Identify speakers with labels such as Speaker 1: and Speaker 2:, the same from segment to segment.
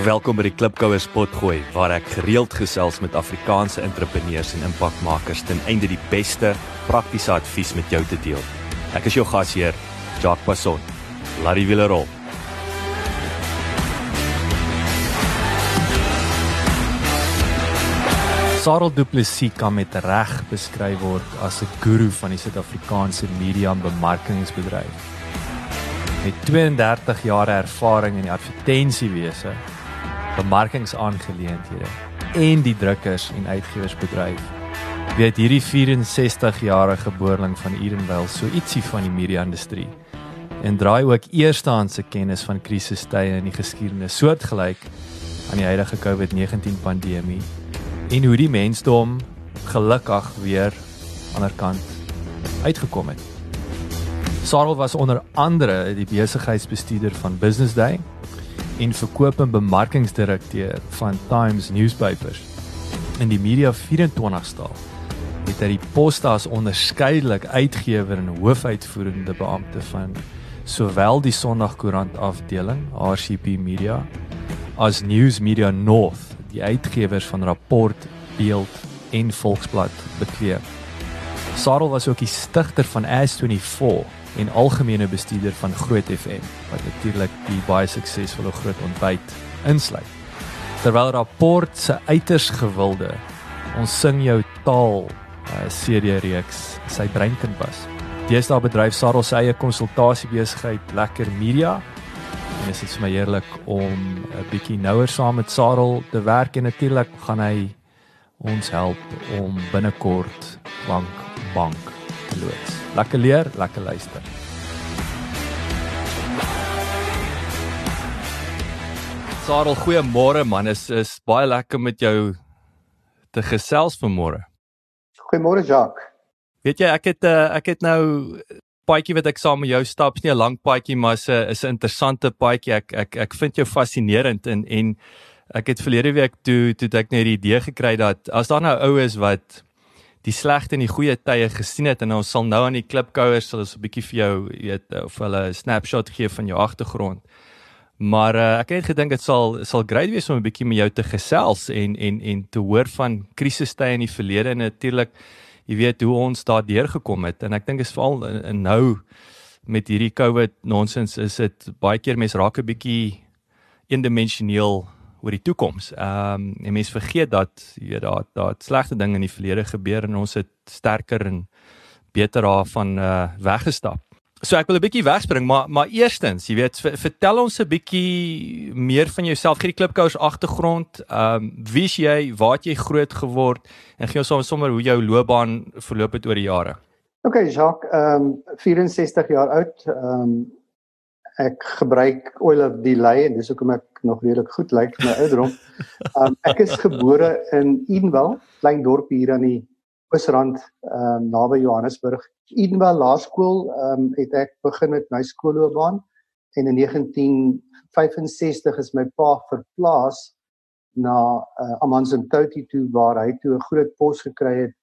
Speaker 1: Welkom by die Klipkouer Spotgooi waar ek gereeld gesels met Afrikaanse entrepreneurs en impakmakers ten einde die beste praktiese advies met jou te deel. Ek is jou gasheer, Jacques Passon. Larry Villarol. Sarel Du Plessis kan met reg beskryf word as 'n guru van die Suid-Afrikaanse media en bemarkingsbedryf. Met 32 jaar ervaring in die advertensiewese, bemarkingsaangeleenthede en die drukkers en uitgewersbedryf, weet hierdie 64-jarige boerling van Edenvale so ietsie van die media-industrie en draai ook eerstehandse kennis van krisistye in die geskiedenis soortgelyk aan die huidige COVID-19 pandemie en hoe die mensdom gelukkig weer aan die kant uitgekom het. Sarel was onder andere die besigheidsbestuurder van Business Day en verkoop en bemarkingsdirekteur van Times Newspapers in die Media 24 staal. Het hy die poste as onderskeidelik uitgewer en hoofuitvoerende beampte van sowel die Sondagkoerant afdeling RCP Media as News Media North die uitgewers van Rapport, Beeld en Volksblad bekleed. Sarel was ook die stigter van As24 en algemene bestuurder van Groot FM wat natuurlik die baie suksesvolle Groot Ontbyt insluit. Terwyl Rapport se uiters gewilde ons sing jou taal uh, serie reeks sy breinkind was. Deesdae bedryf Sarel sy eie konsultasiebesigheid Lekker Media En dit is vir my heerlik om 'n bietjie nouer saam met Sarel te werk en natuurlik gaan hy ons help om binnekort bank bank te loods. Lekker leer, lekker luister. Sarel, goeiemôre man. Is is baie lekker met jou te gesels vanmôre.
Speaker 2: Goeiemôre Jacques.
Speaker 1: Weet jy, ek het uh, ek het nou paadjie wat ek saam met jou stap, is nie 'n lang paadjie maar is 'n is 'n interessante paadjie. Ek ek ek vind jou fascinerend en en ek het verlede week toe toe ek net die idee gekry dat as daar nou oues wat die slegte en die goeie tye gesien het en ons sal nou aan die klipkouers sal ons 'n bietjie vir jou weet of hulle 'n snapshot gee van jou agtergrond. Maar uh, ek het gedink dit sal sal great wees om 'n bietjie met jou te gesels en en en te hoor van krisistye in die verlede en natuurlik jy weet hoe ons daar deurgekom het en ek dink is veral in, in nou met hierdie COVID nonsens is dit baie keer mense raak 'n bietjie eendimensioneel oor die toekoms. Ehm um, en mense vergeet dat jy weet daar daar slegte dinge in die verlede gebeur en ons het sterker en beter daarvan uh weggestap. So ek wil 'n bietjie wegspring, maar maar eerstens, jy weet, vertel ons 'n bietjie meer van jouself, gee die klipkous agtergrond. Ehm um, wie's jy? Waar het jy groot geword? En gee ons sommer hoe jou loopbaan verloop het oor die jare.
Speaker 2: OK, Jacques, ehm um, 64 jaar oud. Ehm um, ek gebruik oil of delay en dis hoekom ek nog redelik goed lyk vir my ouderdom. Um, ek is gebore in Edenvale, klein dorp hier aan die Oosrand um, naby Johannesburg. Edenvale Laerskool um, het ek begin met my skoolloopbaan en in 1965 is my pa verplaas na uh, Amanzimtoti toe waar hy toe 'n groot pos gekry het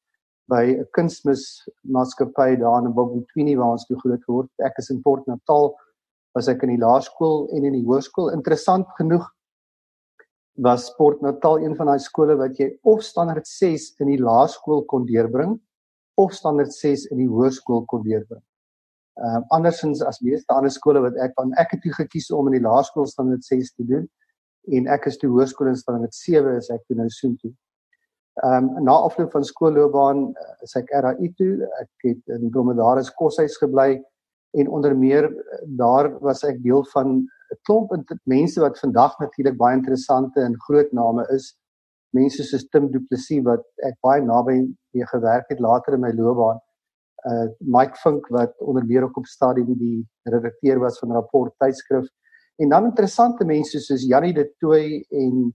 Speaker 2: by 'n kunsmis maatskappy daar in Bobbetwini waar ons toe groot geword. Ek is in Port Natal was ek in die laerskool en in die hoërskool. Interessant genoeg was Port Natal een van daai skole wat jy of standaard 6 in die laerskool kon deurbring of standaard 6 in die hoërskool kon deurbring. Ehm uh, andersins as meeste ander skole wat ek van ek het toe gekies om in die laerskool standaard 6 te doen en ek is toe hoërskool in standaard 7 is ek toe nou soen toe. Ehm um, na afloop van skoolloopbaan is ek RAI toe. Ek het in Dromedaris koshuis gebly en onder meer uh, daar was ek deel van 'n klomp mense wat vandag natuurlik baie interessante en groot name is. Mense soos Tim Du Plessis wat ek baie naby mee gewerk het later in my loopbaan. Uh Mike Fink wat onder meer ook op stadium die redakteur was van Rapport tydskrif. En dan interessante mense soos Janie de Tooy en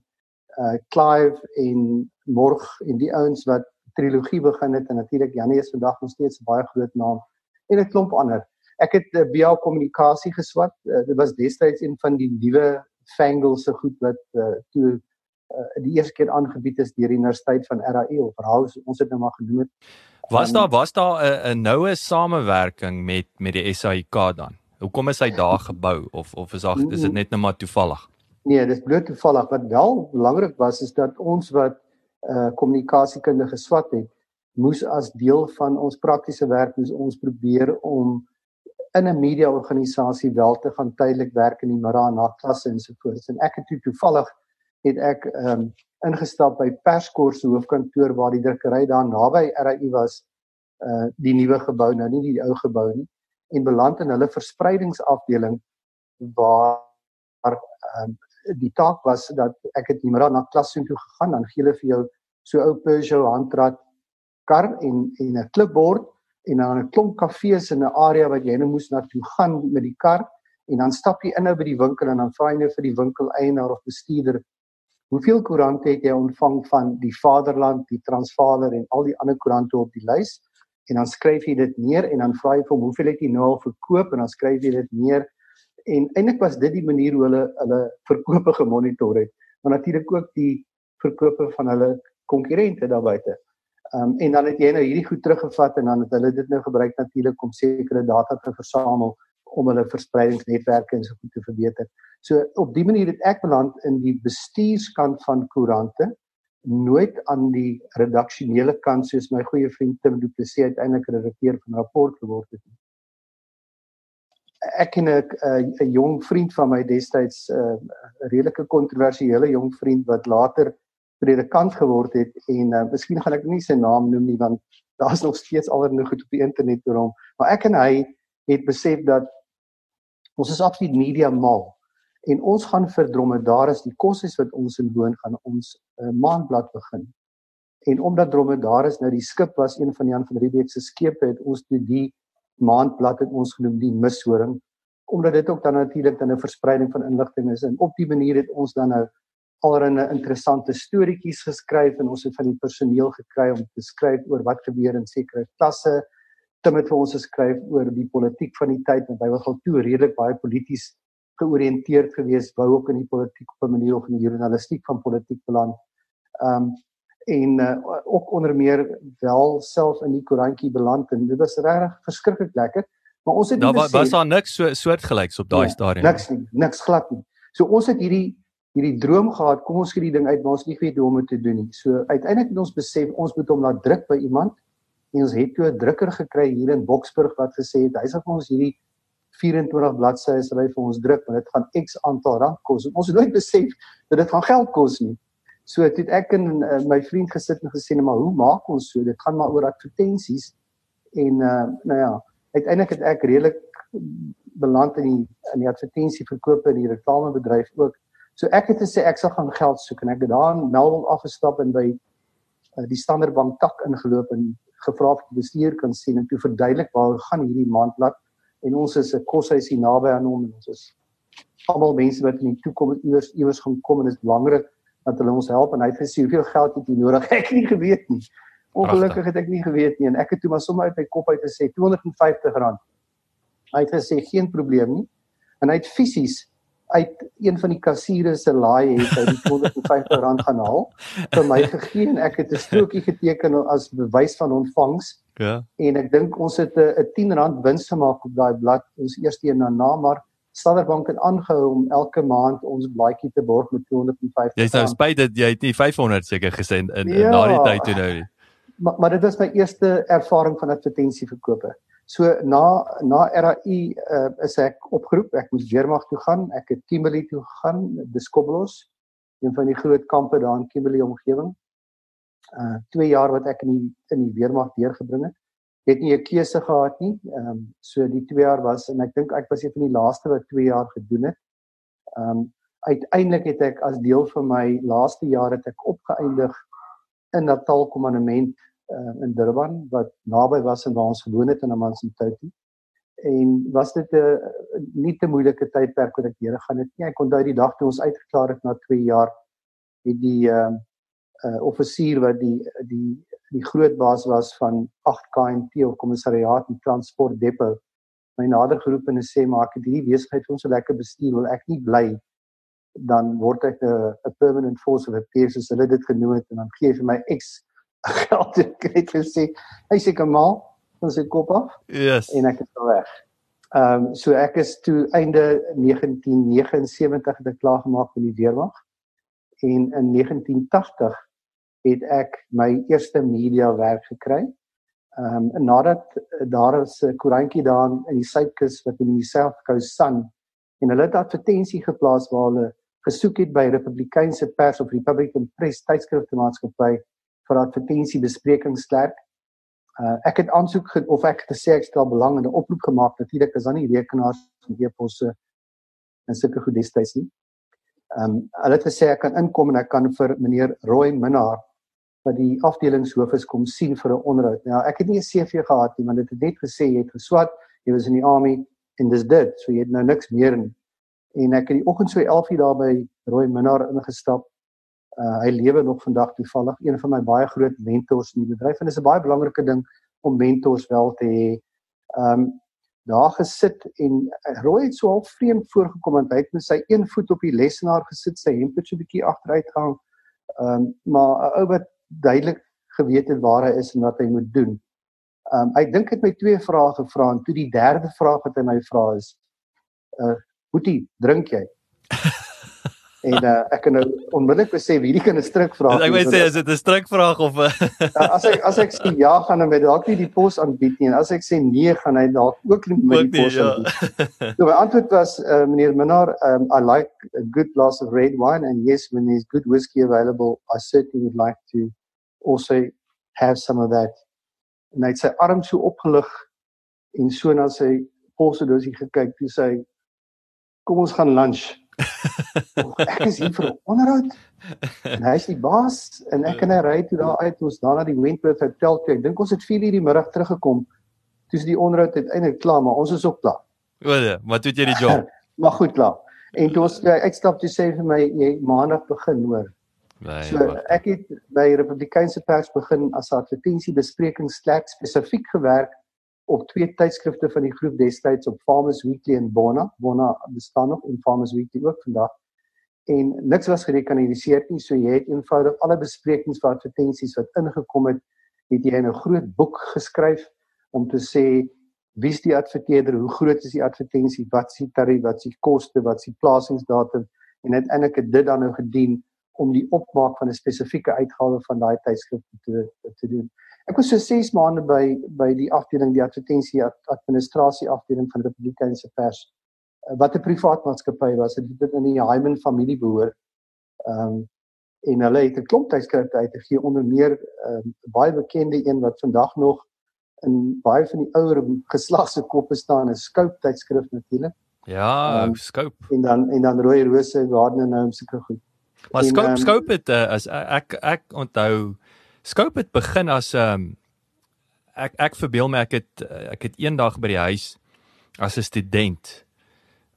Speaker 2: uh Clive en Morg en die ouens wat trilogie begin het en natuurlik Janie is vandag nog steeds 'n baie groot naam en 'n klomp ander ek het uh, eh, BA kommunikasie geswat. Uh, dit was destyds een van die nuwe fangles se goed wat uh, toe uh, die eerste keer aangebied is deur die Universiteit van RAE of House ons het nou maar genoem het.
Speaker 1: Was daar was daar 'n noue samewerking met met die SAIK dan? Hoekom is hy daar gebou of of is daar is dit net nou maar toevallig?
Speaker 2: Nee, dis bloot toevallig wat wel belangrik was is dat ons wat uh kommunikasiekundige swat het, moes as deel van ons praktiese werk moes ons probeer om in 'n media organisasie wel te gaan tydelik werk in die middag na klasse en so voort. En ek het toe toevallig het ek ehm um, ingestap by Perskor se hoofkantoor waar die drukkery daar naby RAI was uh die nuwe gebou nou nie die ou gebou nie en beland in hulle verspreidingsafdeling waar ehm um, die taak was dat ek het nie meer na klas toe gegaan dan gee hulle vir jou so ou Peugeot handrat kar en en 'n klipbord en dan 'n klomp kafees in 'n area wat jy nou moes na toe gaan met die kar en dan stap jy in nou by die winkel en dan vra jy nou vir die winkel eienaar of bestuurder hoeveel koerante het jy ontvang van die Vaderland, die Transvaal en al die ander koerante op die lys? En dan skryf jy dit neer en dan vra jy vir hom hoeveel het jy nou al verkoop? En dan skryf jy dit neer. En eintlik was dit die manier hoe hulle hulle verkope gemonitor het maar natuurlik ook die verkope van hulle konkurrente daar buite. Ehm um, en dan het jy nou hierdie goed teruggevat en dan het hulle dit nou gebruik natuurlik om sekere data te versamel om hulle verspreidingsnetwerke en so goed te verbeter. So op die manier het ek beland in die bestuurskant van koerante nooit aan die redaksionele kant soos my goeie vriend Tim Du Plessis uiteindelik redakteur van rapport geword het. Ek en 'n 'n jong vriend van my destyds 'n uh, redelike kontroversiële jong vriend wat later predikant geword het en uh, miskien gaan ek nie sy naam noem nie want daar's nog steeds allerlei goed op die internet oor hom. Maar ek en hy het besef dat ons is absoluut media mal en ons gaan vir dromedaris die kosses wat ons in woon gaan ons uh, maandblad begin. En omdat dromedaris nou die skip was een van Jan van Riebeeck se skepe het ons toe die maandblad het ons genoem die mishoring. Omdat dit ook dan natuurlik dan 'n verspreiding van inligting is en op die manier het ons dan nou allerlei interessante storieetjies geskryf en ons het van die personeel gekry om te skryf oor wat gebeur in sekere klasse. Tim het vir ons geskryf oor die politiek van die tyd en hy was al toe redelik baie polities georiënteerd geweest, wou ook in die politiek op 'n manier of in die journalistiek van politiek beland. Ehm um, en uh, ook onder meer wel self in die koerantjie beland en dit was regtig verskriklik lekker. Maar ons het
Speaker 1: Daar was, was daar niks so soortgelyks op daai
Speaker 2: nee,
Speaker 1: stadium.
Speaker 2: Niks nie, niks glad nie. So ons het hierdie hierdie droom gehad, kom ons skiet die ding uit, maar ons nie weet hoe om dit te doen nie. So uiteindelik het ons besef ons moet hom laat druk by iemand. En ons het toe 'n drukker gekry hier in Boksburg wat gesê het hy sal vir ons hierdie 24 bladsye sal hy vir ons druk, maar dit gaan X aantal rand kos. Ons het nooit besef dat dit gaan geld kos nie. So het ek en uh, my vriend gesit en gesê, "Maar hoe maak ons so? Dit gaan maar oor advertensies." En uh nou ja, uiteindelik het ek redelik beland in die in die advertensieverkope en die reklamebedryf ook So ek het gesê ek sal gaan geld soek en ek het daar in Melville afgestap en by uh, die Standard Bank tak ingeloop en gevra of die bestuur kan sien en toe verduidelik waar gaan hierdie maandblad en ons is 'n koshuis hier naby aan hom en ons is almal mense wat in die toekoms iewers iewers gaan kom en dit is belangrik dat hulle ons help en hy het gesê hoeveel geld het jy nodig? Ek het nie geweet nie. Ongelukkig het ek nie geweet nie en ek het toe maar sommer uit my kop uit gesê 250 rand. Hy het gesê geen probleem nie. En hy het fisies uit een van die kassiere se laai het hy die 250 rand gaan haal vir my gegee en ek het 'n strokie geteken as bewys van ontvangs. Ja. En ek dink ons het 'n 10 rand wins gemaak op daai blad ons eerste een daarna maar Standard Bank het aangehou om elke maand ons blaadjie te borg met 250.
Speaker 1: Jy's nou spyt dat jy het nie 500 seker gesend in, in ja, na die tyd toe nou nie.
Speaker 2: Maar maar dit was my eerste ervaring van advertensieverkope. So na na RAI uh, is ek opgeroep. Ek moes weermag toe gaan. Ek het Kimberley toe gegaan, Diskoblos, een van die groot kampe daar in Kimberley omgewing. Uh 2 jaar wat ek in die in die weermag deurgebring het. Het nie 'n keuse gehad nie. Ehm um, so die 2 jaar was en ek dink ek was een van die laaste wat 2 jaar gedoen het. Ehm um, uiteindelik het ek as deel van my laaste jaar het ek opgeëindig in Natal Komandement uh, in Durban wat naby was aan waar ons gewoon het in Amanzimtoti. En was dit 'n uh, nie te moeilike tydperk wat ek deur gegaan het nie. Ek onthou die dag toe ons uitgeklaar het na 2 jaar het die uh uh offisier wat die die die groot baas was van 8 KNT of kommissariaat en transport depot my nader geroep en sê maar ek het hierdie besigheid vir ons so lekker bestuur wil ek nie bly dan word ek 'n 'n permanent force of affairs soos hulle dit genoem het en dan gee vir my X geld ek het gesê hy sê Kamal van sy kop af
Speaker 1: yes.
Speaker 2: en ek is weg Ehm um, so ek is toe einde 1979 het ek klaar gemaak met die weermag en in 1980 het ek my eerste media werk gekry. Ehm um, nadat daar is 'n koerantjie daar in die Suidkus wat in die South Coast Sun en hulle het advertensie geplaas waar hulle gesoek het by Republikeinse pers of Republican Press tydskrifte maatskappy vir advertensie besprekingsklerk Uh, ek het aansoek of ek het gesê ek stel belang in 'n oproep gemaak natuurlik is dan nie rekenaars en e-posse en sulke goed destyds nie. Ehm um, hulle het gesê ek kan inkom en ek kan vir meneer Roy Minnar wat die afdelingshoof is kom sien vir 'n onderhoud. Nou ek het nie 'n CV gehad nie want dit het net gesê jy het geswat, jy was in die army en dis dit. So jy het nou niks meer nie. En ek het die oggend so 11:00 daar by Roy Minnar ingestap Uh, hy lewe nog vandag toevallig een van my baie groot mentors in die bedryf en dit is 'n baie belangrike ding om mentors wel te hê. Ehm um, daar gesit en uh, Roy het so half vreemd voorgekom want hy het met sy een voet op die lesenaar gesit, sy hemp het so 'n bietjie agteruit gehang. Ehm um, maar 'n ou wat duidelik geweet het waar hy is en wat hy moet doen. Ehm um, hy dink het my twee vrae gevra en toe die derde vraag wat hy my vra is uh Boetie, drink jy? en uh, ek kan nou onmiddellik sê hierdie kan 'n strikvraag
Speaker 1: wees. Ek wou sê is dit 'n strikvraag of uh,
Speaker 2: as ek as ek sê ja gaan hy dalk nie die pos aanbied nie en as ek sê nee gaan hy dalk ook nie met die pos ja. aanbied. so my antwoord was uh, meneer Minnar um, I like a good glass of red wine and yes when there's good whiskey available I certainly would like to also have some of that. En hy het sy arm so opgelig en so na sy polsdosie gekyk toe sê kom ons gaan lunch ek is hier vir 'n onderhoud. En hy is die baas en ek en hy ry toe daar uit ons daar na die Wentworth Hotel toe. Ek dink ons het 4:00 die middag teruggekom. Toe is die onderhoud uiteindelik klaar, maar ons is ook klaar.
Speaker 1: O nee, maar toe het jy die job.
Speaker 2: maar goed klaar. En toe ons uitstap toe sê vir my jy maandag begin hoor. Nee, so wat? ek het by Republikeinse pers begin as advertensie besprekingsklerk spesifiek gewerk op twee tydskrifte van die groep destyds op Farmers Weekly en Bona. Bona bestaan nog en Farmers Weekly ook vandag. En niks was gerekanaliseer nie, so jy het eenvoudig alle besprekings vir advertensies wat ingekom het, het jy in 'n groot boek geskryf om te sê wie's die adverteerder, hoe groot is die advertensie, wat is die tarief, wat is die koste, wat is die plasingsdatum en uiteindelik het dit dan nou gedien om die opmaak van 'n spesifieke uitgawe van daai tydskrif te te doen. Ek was so 6 maande by by die afdeling die advertensie administrasie afdeling van Republikeinse pers eh, wat 'n privaat maatskappy was dit het in die Hyman familie behoort. Ehm um, en hulle het 'n klomp tydskrifte uitgegee onder meer um, baie bekende een wat vandag nog in baie van die ouer geslagse koppe staan is Scope tydskrif natuurlik.
Speaker 1: Ja, um, Scope.
Speaker 2: En dan en dan Rooi Rose Garden nou sulke goed.
Speaker 1: Maar Scope um, Scope het uh, as ek ek onthou Scope het begin as 'n um, ehm, ek ek verbeel my ek het ek het eendag by die huis as 'n student.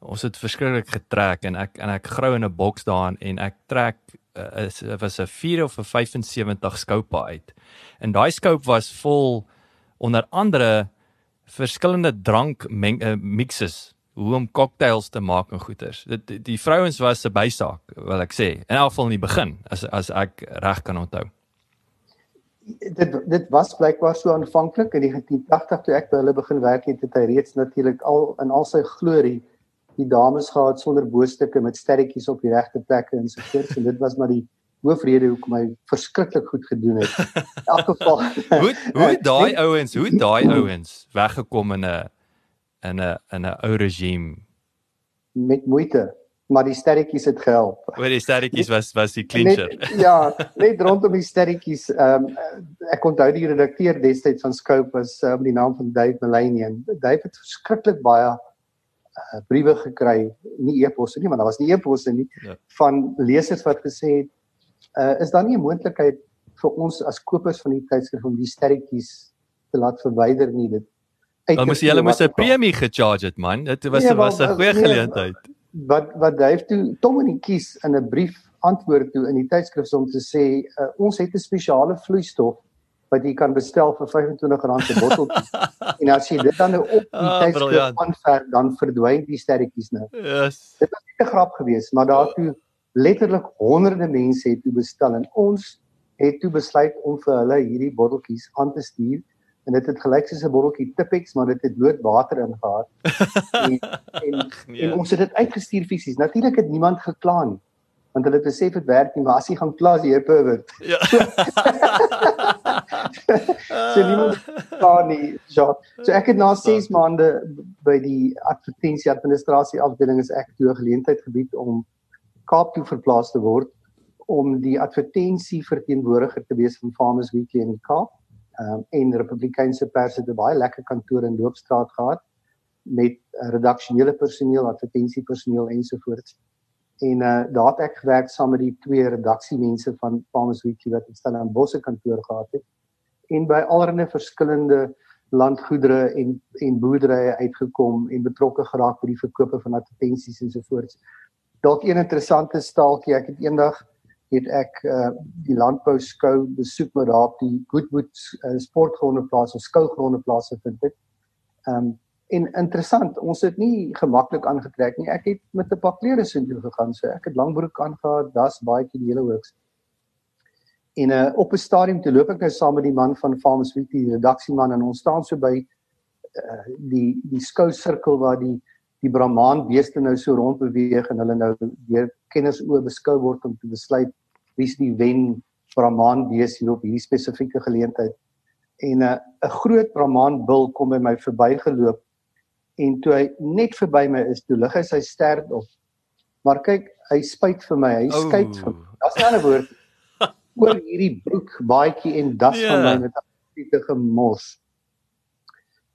Speaker 1: Ons het verskriklik getrek en ek en ek grou in 'n boks daarin en ek trek uh, is was 'n 4 of 'n 75 Scope uit. En daai Scope was vol onder andere verskillende drank meng, uh, mixes hoe om cocktails te maak en goeters. Dit die, die vrouens was 'n bysaak, wil ek sê. In elk geval in die begin as as ek reg kan onthou
Speaker 2: dit dit was blykbaar so aanvanklik in 1980 toe ek by hulle begin werk het, het hy reeds natuurlik al in al sy glorie die dames gehad sonder boestukke met sterretjies op die regte plekke en so voort. En dit was maar die hoofrede hoekom hy verskriklik goed gedoen het. In elk geval
Speaker 1: hoe hoe daai ouens, hoe daai ouens weggekom in 'n in 'n in 'n ou regime?
Speaker 2: Met moeite maar die sterretjies het gehelp.
Speaker 1: Oor die sterretjies was was die clincher.
Speaker 2: Net, ja, net rondom die sterretjies. Ehm um, ek onthou die redakteur destyds van Scope was um, die naam van Dave Melanian. Dave het verskriklik baie uh, briewe gekry, nie e-posse nie, maar daar was nie e-posse nie ja. van lesers wat gesê het, uh, "Is daar nie 'n moontlikheid vir ons as kopers van die tydskrif om die sterretjies te laat verwyder nie?" Dit
Speaker 1: Dan moes jy hulle moes 'n premie gecharge het man. Dit was nee, was 'n goeie nee, geleentheid.
Speaker 2: Wat wat het toe die kies in 'n brief antwoord toe in die tydskrif om te sê uh, ons het 'n spesiale vloeistof wat jy kan bestel vir R25 per bottel. en as jy dit dan nou op die ah, tydskrif aanver dan verdwyn die sterretjies nou.
Speaker 1: Yes.
Speaker 2: Dit was 'n grap geweest, maar daartoe letterlik honderde mense het toe bestel en ons het toe besluit om vir hulle hierdie botteltjies aan te stuur en dit het gelyk soos 'n botteltjie Tipex, maar dit het bloot water in gehad. en en, nee. en ons het dit uitgestuur fisies. Natuurlik het niemand gekla nie. Want hulle het gesê dit werk nie, maar as jy gaan kla as jy pervert. Ja. so niemand kla nie. Ja. So ek het na 6 maande by die advertensie administrasie afdeling is ek toe geleentheid gebied om Kaap toe verplaas te word om die advertensie verteenwoordiger te wees van Farmers Weekly in die Kaap. Ehm um, en Republikeinse pers het 'n baie lekker kantoor in Loopstraat gehad met redaksionele personeel, advertensiepersoneel ensovoorts. En uh daar het ek gewerk saam met die twee redaksiemense van Farmers Weekly wat in Stellenbosch kantoor gehad het en by allerlei verskillende landgoedere en en boerderye uitgekom en betrokke geraak by die verkope van advertensies ensovoorts. Dalk een interessante staaltjie, ek het eendag het ek uh, die landbou skou besoek met daar op die Goodwood uh, sportgronde plaas of skougronde plaas vind dit. Ehm um, en interessant, ons het nie gemaklik aangetrek nie. Ek het met 'n paar klere sin toe gegaan, so ek het langbroek aangehad, das baadjie die hele hoogs. En uh, op 'n stadium toe loop ek nou saam met die man van Farmers Week, die redaksieman en ons staan so by uh, die die skou sirkel waar die die Brahman beeste nou so rond beweeg en hulle nou deur kenners oë beskou word om te besluit wie's die wen Brahman bees hier op hierdie spesifieke geleentheid. En 'n uh, 'n groot Brahman bil kom by my verbygeloop en toe hy net verby my is, toe lig hy sy stert op. Maar kyk, hy spyt vir my. Hy skyt vir my. Daar's 'n ander woord oor hierdie broek, baadjie en das yeah. van my ja. met 'n tipe gemors.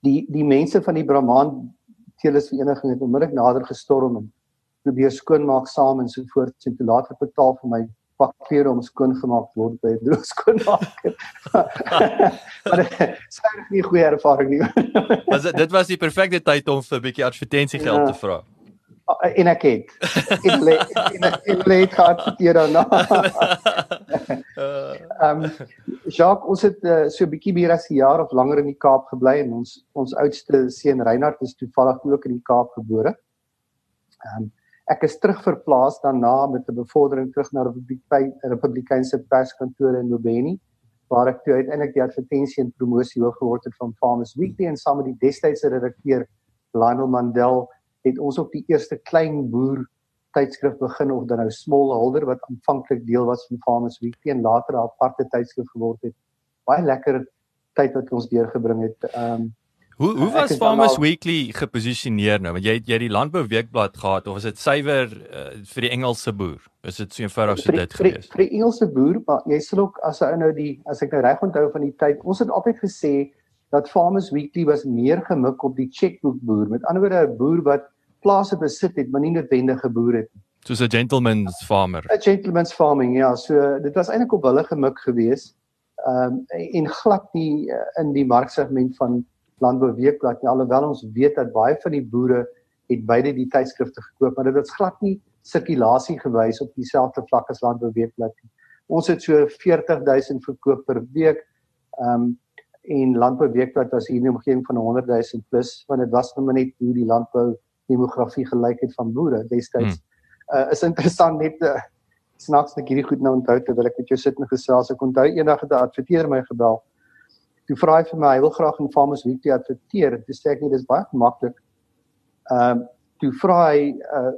Speaker 2: Die die mense van die Brahman teeles vereniging het onmiddellik nader gestorm en probeer skoonmaak saam en so voort en toe later betaal vir my pak klere om skoon gemaak word by 'n droog skoonmaker. maar dit regtig nie 'n goeie ervaring nie.
Speaker 1: was dit dit was die perfekte tyd om vir 'n bietjie advertensiegeld ja. te vra.
Speaker 2: En ek het in lê in lê gehad hier daarna. Ehm Jacques, ons het uh, so 'n bietjie meer as 'n jaar of langer in die Kaap gebly en ons ons oudste seun Reinhard is toevallig ook in die Kaap gebore. Ehm um, ek is terug verplaas daarna met 'n bevordering terug na die Republikeinse perskantoor in Lobeni waar ek toe uiteindelik die advertensie en promosie hoof geword het van Farmers Weekly en saam met die destydse redakteur Lionel Mandel het ons op die eerste klein boer tydskrif begin of dan nou Smallholder wat aanvanklik deel was van Farmers Weekly en later 'n aparte tydskrif geword het. Baie lekker tyd wat ons deurgebring het. Ehm um,
Speaker 1: Hoe hoe was Farmers al... Weekly geposisioneer nou? Want jy jy die Landbou Weekblad gehad of is dit suiwer uh, vir die Engelse boer? Is dit so eenvoudig so dit gewees?
Speaker 2: Vir die Engelse boer, maar jy sal ook as ou nou die as ek nou reg onthou van die tyd, ons het altyd gesê dat Farmers Weekly was meer gemik op die checkbook boer. Met ander woorde 'n boer wat plase besit het, maar nie noodwendig geboer het nie.
Speaker 1: Soos 'n gentleman's farmer.
Speaker 2: 'n Gentleman's farming, ja, so dit was eintlik op hulle gemik geweest. Ehm um, en glad nie uh, in die marksegment van Landbou Weekblad nie, alhoewel ons weet dat baie van die boere het beide die tydskrifte gekoop, maar dit het glad nie sirkulasie gewys op dieselfde vlak as Landbou Weekblad nie. Ons het so 40000 verkoop per week. Ehm um, en Landbou Weekblad was hier in die omgewing van 100000 plus, want dit was net hoe die landbou demografie gelykheid van boere destyds. Hmm. Uh is interessant net uh, snaaks net hierdie goed nou onthou terwyl ek met jou sit en gesels. Ek onthou eendag het 'n adverteer my gebel. Toe vra hy vir my, hy wil graag in Farmers Weekly adverteer. Toe sê ek nie dis baie maklik. Ehm uh, toe vra hy uh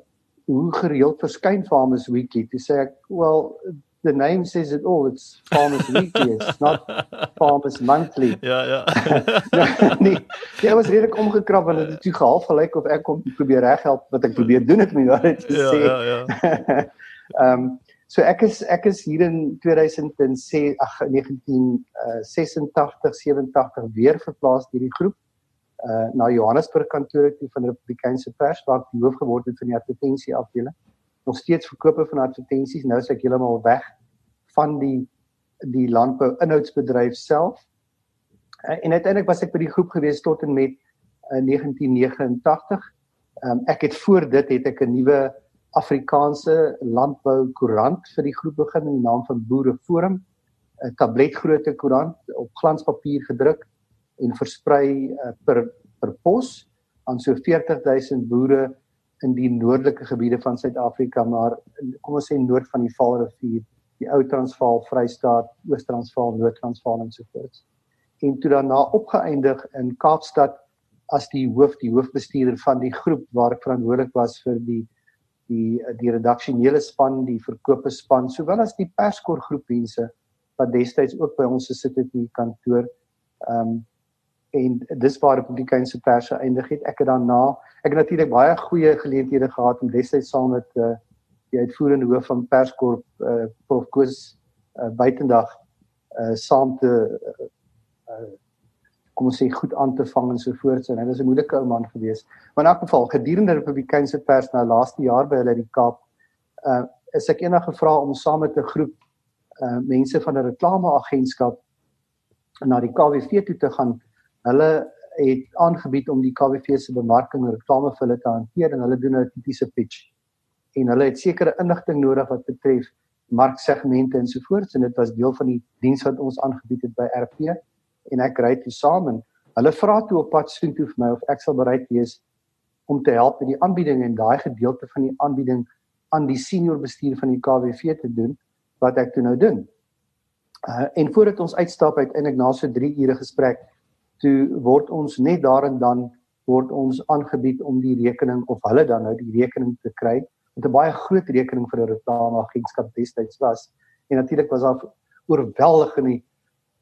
Speaker 2: hoe gereeld verskyn Farmers Weekly? Toe sê ek, "Well, the name says it all. It's Farmers Weekly. It's not Farmers Monthly.
Speaker 1: Ja, ja.
Speaker 2: ja nee, jy was redelik omgekrap want dit het toe gehalf gelyk of ek kom probeer reghelp wat ek probeer doen het met jou ja, sê. Ja, ja, ja. Ehm um, so ek is ek is hier in 2006 ag 1986 87 weer verplaas deur die groep uh na Johannesburg kantoor toe van Republikeinse Pers waar ek hoof geword het van die advertensie afdeling nog steeds verkope van advertensies. Nou is ek heeltemal weg van die die landbou inhoudsbedryf self. Uh, en uiteindelik was ek by die groep gewees tot en met uh, 1989. Um, ek het voor dit het ek 'n nuwe Afrikaanse landbou koerant vir die groep begin in die naam van Boere Forum, 'n tabletgrootte koerant op glanspapier gedruk en versprei uh, per per pos aan so 40000 boere in die noordelike gebiede van Suid-Afrika, maar kom ons sê noord van die Vaalrivier, die Ou Transvaal, Vrystaat, Oos-Transvaal, Noord-Transvaal en so voort. en toe daarna opgeëindig in Kaapstad as die hoof die hoofbestuurder van die groep waar ek verantwoordelik was vir die die die redaksionele span, die verkope span, sowel as die perskor groep mense wat destyds ook by ons gesit het in die kantoor. Ehm um, en dis waar Republikeinse pers eindig het. Ek het daarna ek het natuurlik baie goeie geleenthede gehad om destyds saam met uh, die uitvoerende hoof van Perskorp uh, Prof Koos uh, buitendag uh, saam te uh, uh, kom ons sê goed aan te vang en so voort. En hy was 'n moeilike ou man gewees. Maar in elk geval gedurende Republikeinse pers nou laaste jaar by hulle in die Kaap uh, is ek eendag gevra om saam met 'n groep uh, mense van 'n reklameagentskap na die KWV toe te gaan hulle het aangebied om die KWV se bemarking en reklame vir hulle te hanteer en hulle doen 'n tipiese pitch. En hulle het sekere inligting nodig wat betref marksegmente en so voort en dit was deel van die diens wat ons aangebied het by RP en ek ry toe saam en hulle vra toe op pad soontoe vir my of ek sal bereid wees om te help met die aanbieding en daai gedeelte van die aanbieding aan die senior bestuur van die KWV te doen wat ek toe nou doen. Uh, en voordat ons uitstap uiteindelik na so 3 ure gesprek toe word ons net daar en dan word ons aangebied om die rekening of hulle dan nou die rekening te kry. Met 'n baie groot rekening vir 'n reklameagentskap destyds was. En natuurlik was daar oorweldigende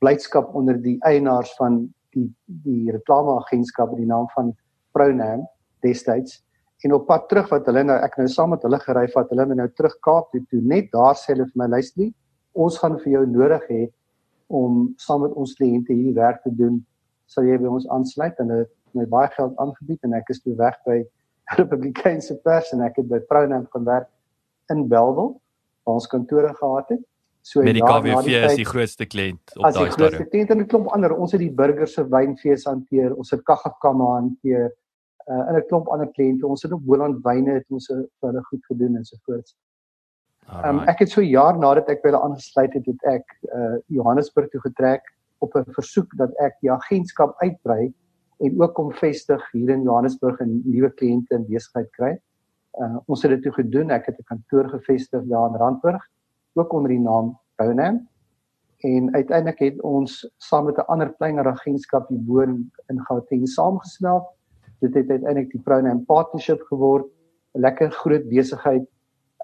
Speaker 2: blydskap onder die eienaars van die die reklameagentskap met die naam van Pronaam destyds. En op pad terug wat hulle nou ek nou saam met hulle gery het hulle nou terug Kaap toe toe net daar sê hulle vir my luister ons gaan vir jou nodig hê om saam met ons kliënte hier werk te doen sal jy by ons aansluit en hulle het my baie geld aangebied en ek is toe weg by Republikeinse pers en ek het by Pronoun gaan werk in Bellville waar ons kantore gehad het.
Speaker 1: So met die KWV die is die grootste kliënt op daai stadium.
Speaker 2: Die grootste kliënt en 'n klomp ander. Ons het die burgers se wynfees hanteer, ons het kaggekamme hanteer uh, en 'n klomp ander kliënte. Ons het ook Boland wyne het ons vir hulle goed gedoen en so voort. Um, ek het so jaar nadat ek by hulle aangesluit het, het ek uh, Johannesburg toe getrek op 'n versoek dat ek die agentskap uitbrei en ook kom vestig hier in Johannesburg en nuwe kliënte en besigheid kry. Uh, ons het dit toe gedoen. Ek het 'n kantoor gevestig daar in Randburg ook onder die naam Bonham. En uiteindelik het ons saam met 'n ander kleiner agentskap hier bo in Gauteng saamgesmelt. Dit het uiteindelik die Bonham Partnership geword. 'n Lekker groot besigheid.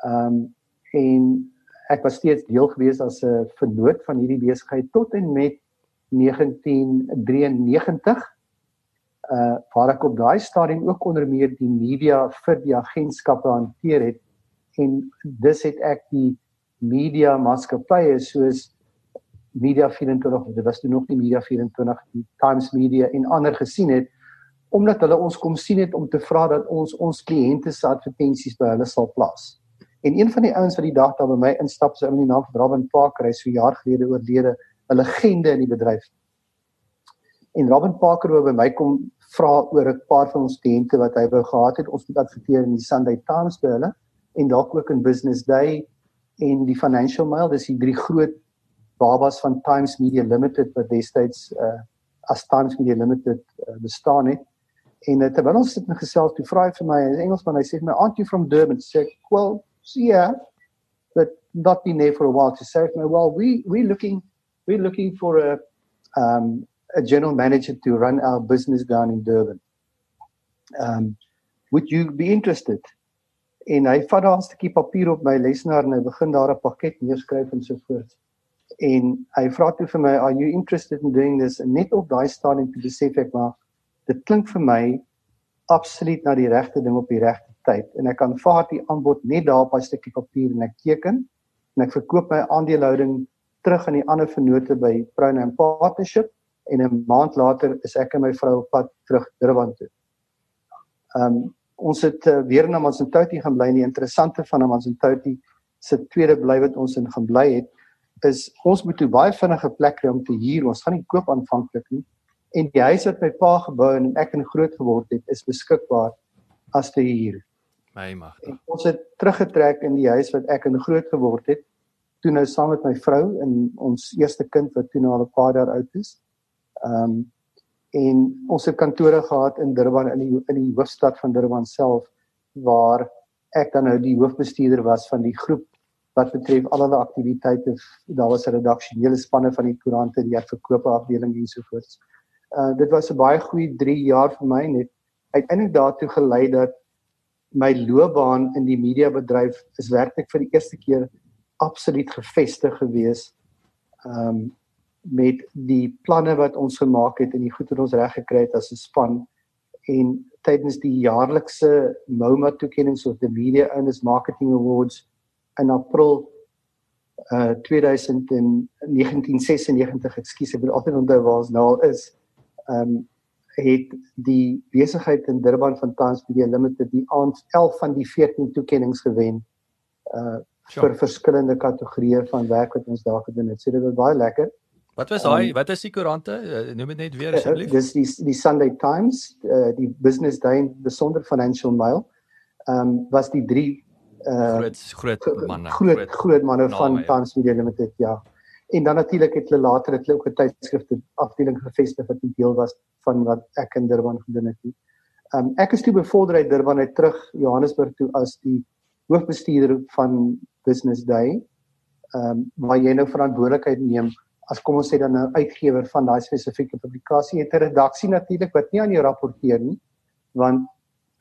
Speaker 2: Um, en ek was steeds deel gewees as 'n vernoot van hierdie besigheid tot en met 1993 uh waar ek op daai stadium ook onder meer die media vir die agentskappe hanteer het en dis het ek die media maatskappye soos Media 24 dit was toe nog nie Media 24 die Times Media en ander gesien het omdat hulle ons kom sien het om te vra dat ons ons kliënte se advertensies by hulle sal plaas. En een van die ouens wat die dag daar by my instap, sy in die naam van Robin Parker, hy so jaar gelede oorlede, 'n legende in die bedryf. En Robin Parker wou by my kom vra oor 'n paar van ons kliënte wat hy wou gehad het. Ons moet adverteer in die Sunday Times by hulle en dalk ook in Business Day en die Financial Mail. Dis die drie groot babas van Times Media Limited wat destyds uh, as Times Media Limited uh, bestaan het. En uh, terwyl ons sit en gesels, toe vra hy vir my in Engels, maar hy sê my auntie from Durban sê, "Well, yeah, but not been there for a while to say, well, we we looking we're looking for a um, a general manager to run our business down in Durban. Um, would you be interested? En hy vat daar 'n stukkie papier op my lesenaar en hy begin daar 'n pakket neerskryf en so voort. En hy vra toe vir my, "Are you interested in doing this?" En net op daai stadium toe besef ek maar dit klink vir my absoluut na die regte ding op die regte tyd en ek aanvaar die aanbod net daar op 'n stukkie papier en ek teken en ek verkoop my aandelehouding terug aan die ander vennote by Crown and Partnership en 'n maand later is ek en my vrou op pad terug Durban toe. Ehm um, ons het uh, weer na Amanzimtoti gaan bly en die interessante van Amanzimtoti se tweede bly wat ons in gaan bly het is ons moet toe baie vinnige plek kry om te huur. Ons gaan nie koop aanvanklik nie. En die huis wat my pa gebou en ek in groot geword het is beskikbaar as te huur.
Speaker 1: My mag.
Speaker 2: Ons het teruggetrek in die huis wat ek in groot geword het toe nou saam met my vrou en ons eerste kind wat toe nou al 'n paar jaar oud is. Ehm um, en ons het kantore gehad in Durban in die in die hoofstad van Durban self waar ek dan nou die hoofbestuurder was van die groep wat betref al hulle aktiwiteite. Daar was 'n redaksionele spanne van die koerante, die verkope afdeling en so voort. Uh dit was 'n baie goeie 3 jaar vir my net uiteindelik daartoe gelei dat my loopbaan in die mediabedryf is werklik vir die eerste keer absoluut gefestig gewees. Um met die planne wat ons gemaak het en die goed wat ons reg gekry het as 'n span en tydens die jaarlikse MoMA toekennings of the Media Owners Marketing Awards in April uh 2096 ekskuus ek wil altyd onthou waar ons nou is um het die besigheid in Durban van Times Media Limited die aand 11 van die 14 toekennings gewen uh vir verskillende kategorieë van werk wat ons daar gedoen het. So dit was baie lekker.
Speaker 1: Wat was daai? Um, wat is die koerante? Uh, noem dit net weer eh, asseblief.
Speaker 2: Dis die die Sunday Times, uh, die Business Day, die Sonder Financial Mail. Ehm um, was die drie
Speaker 1: uh groot groot manne.
Speaker 2: Groot groot, groot manne van Times Media Limited, ja. En dan natuurlik het hulle later het hulle ook 'n tydskrifte afdeling gevestig wat deel was van wat ek in Durban gedoen het. Ehm um, ek is toe bevorder uit Durban uit terug Johannesburg toe as die hoofbestuurder van Business Day. Ehm um, waar jy nou verantwoordelikheid neem as kom ons sê dan 'n uitgewer van daai spesifieke publikasie het 'n redaksie natuurlik wat nie aan jou rapporteer nie want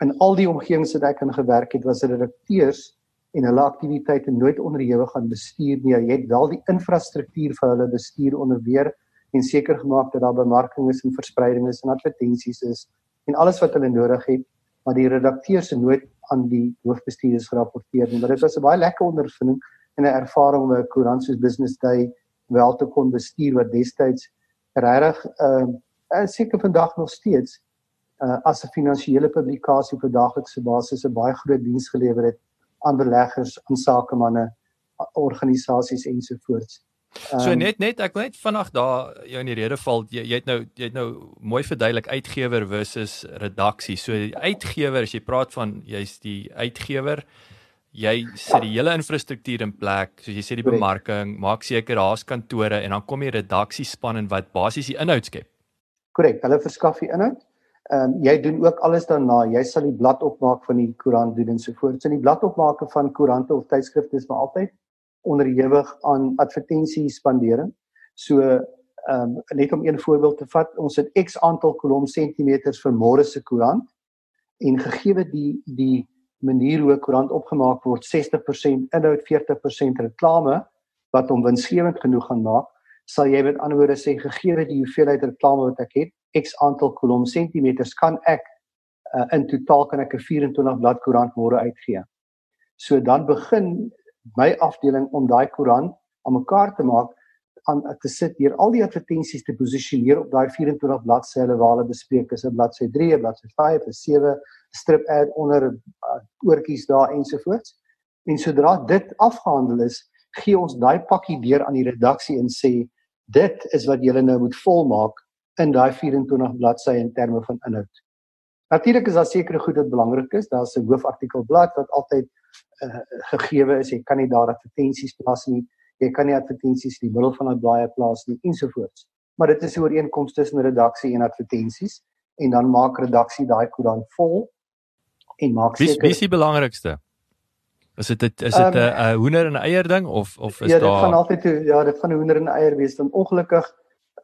Speaker 2: in al die omgewings wat ek in gewerk het was redakteurs en hulle aktiwiteite nooit onderhewig aan bestuur nie jy het wel die infrastruktuur vir hulle bestuur onderweer en seker gemaak dat daar bemarking is en verspreiding is en advertensies is en alles wat hulle nodig het maar die redakteurs het nooit aan die hoofbestuurders gerapporteer nie maar dit was 'n baie lekker ondervinding en 'n ervaring om 'n koerant soos Business Day wel te kon bestuur wat destyds regtig ehm uh, seker vandag nog steeds uh, as 'n finansiële publikasie vir daaglikse basis 'n baie groot diens gelewer het aan beleggers, aan sakemanne, organisasies ensovoorts.
Speaker 1: Um, so ehm, net net ek wil net vanaand daar jou in die rede val jy, jy het nou jy het nou mooi verduidelik uitgewer versus redaksie. So uitgewer as jy praat van jy's die uitgewer jy sit die hele infrastruktuur in plek, soos jy sê die bemarking, maak seker daar's kantore en dan kom die redaksiespan en wat basies die inhoud skep.
Speaker 2: Korrek, hulle verskaf die inhoud. Ehm um, jy doen ook alles daarna. Jy sal die blad opmaak van die koerant doen en so voort. So die blad opmaak van koerante of tydskrifte is maar altyd onderhewig aan advertensies spandering. So ehm um, net om een voorbeeld te vat, ons het X aantal kolom sentimeters vir môre se koerant en gegee die die manier hoe 'n koerant opgemaak word 60% inhoud 40% reklame wat hom winsgewend genoeg gaan maak sal jy met ander woorde sê gegee die hoeveelheid reklame wat ek het x aantal kolom sentimeters kan ek uh, in totaal kan ek 'n 24 blad koerant môre uitgee so dan begin my afdeling om daai koerant aan mekaar te maak aan te sit hier al die advertensies te posisioneer op daai 24 bladsye waar hulle bespreek is 'n bladsy 3, 'n bladsy 5, 'n 7, 'n strip ad onder uh, oortjies daar ensovoorts. En sodra dit afgehandel is, gee ons daai pakkie deur aan die redaksie en sê dit is wat julle nou moet volmaak in daai 24 bladsye in terme van inhoud. Natuurlik is daar sekere goed wat belangrik is. Daar's 'n hoofartikelblad wat altyd uh, gegee is. Jy kan nie daar advertensies plaas nie jy kan nie advertensies in die middel van 'n blaaie plaas nie ensovoorts. Maar dit is 'n ooreenkoms tussen redaksie en advertensies en dan maak redaksie daai koerant vol en maak
Speaker 1: seker Wie is die belangrikste? Is dit is dit 'n um, uh, hoender en eier ding of of is
Speaker 2: ja,
Speaker 1: daar
Speaker 2: Ja, dit gaan altyd toe ja, dit gaan 'n hoender en eier wees. Dan ongelukkig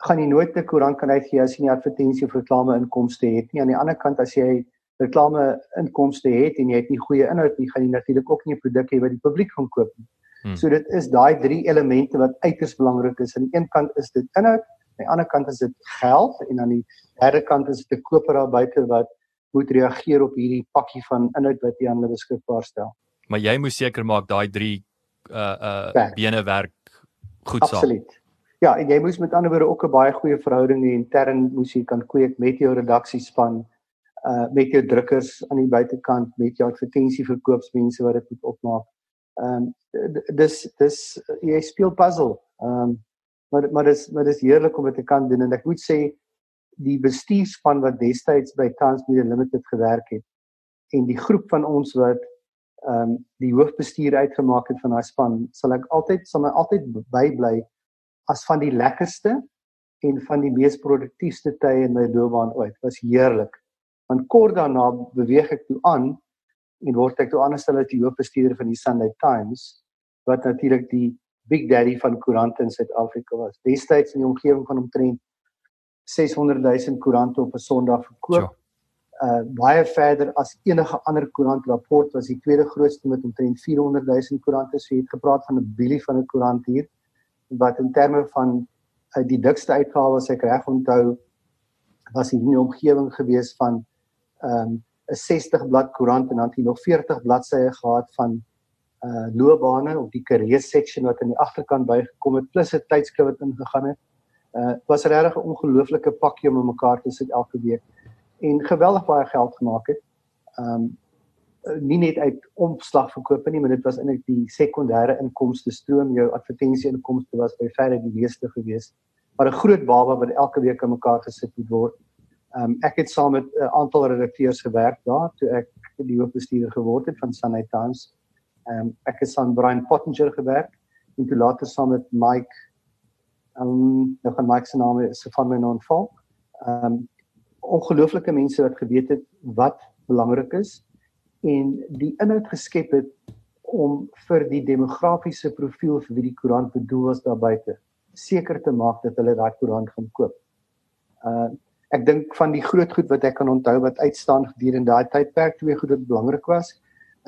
Speaker 2: gaan jy nooit 'n koerant kan uitgee as jy nie advertensie of reklame inkomste het nie. Aan die ander kant as jy reklame inkomste het en jy het nie goeie inhoud nie, gaan jy natuurlik ook nie 'n produk hê wat die publiek gaan koop nie. Hmm. So dit is daai drie elemente wat uiters belangrik is. Aan die een kant is dit inhoud, aan die ander kant is dit geld en aan die derde kant is dit 'n koper daar buite wat moet reageer op hierdie pakkie van inhoud wat jy aan hulle beskikbaar stel.
Speaker 1: Maar jy moet seker maak daai drie uh uh bene werk goed saam.
Speaker 2: Absoluut. Ja, en jy moet met ander woorde ook 'n baie goeie verhouding hê intern moes jy kan kweek met jou redaksiespan uh met jou drukkers aan die buitekant met jou advertensieverkoopsmense wat dit moet opmaak. Ehm um, dis dis jy speel puzzle. Ehm um, maar maar dis maar dis heerlik om dit te kan doen en ek moet sê die bestuurspan wat destyds by Transmedia Limited gewerk het en die groep van ons wat ehm um, die hoofbestuur uitgemaak het van daai span sal ek altyd sal my altyd bybly as van die lekkerste en van die mees produktiefste tye in my loopbaan ooit. Was heerlik. Want kort daarna beweeg ek toe aan en word ek toe aangestel as die hoofbestuurder van die Sunday Times wat natuurlik die big daddy van koerante in Suid-Afrika was. Destyds in die omgewing van omtrent 600 000 koerante op 'n Sondag verkoop. Ja. Uh baie verder as enige ander koerantrapport was die tweede grootste met omtrent 400 000 koerante. So jy het gepraat van 'n bilie van 'n koerant hier wat in terme van uh, die dikste uitgawe as ek reg onthou was hier in die omgewing gewees van ehm um, 'n 60 blad koerant en dan het hy nog 40 bladsye gehad van uh loopbane op die career section wat aan die agterkant bygekom het plus 'n tydskrif wat ingegaan het. Uh was regtig 'n ongelooflike pakkie om mekaar te sit elke week en geweldig baie geld gemaak het. Um nie net uit omslag verkoop nie, maar dit was eintlik die sekondêre inkomste stroom. Jou advertensie inkomste was by verre die meeste geweest. Maar 'n groot baba wat elke week aan mekaar gesit moet word. Um ek het saam met 'n uh, aantal redakteurs gewerk daar toe ek die hoofbestuurder geword het van Sunday Times. Um ek het saam Brian Pottinger gewerk en toe later saam met Mike um nou van Mike se naam is van my naam val. Um ongelooflike mense wat geweet het wat belangrik is en die inhoud geskep het om vir die demografiese profiel vir wie die koerant bedoel was daar buite seker te maak dat hulle daai koerant gaan koop. Uh ek dink van die groot goed wat ek kan onthou wat uitstaan gedurende daai tydperk twee goed wat belangrik was.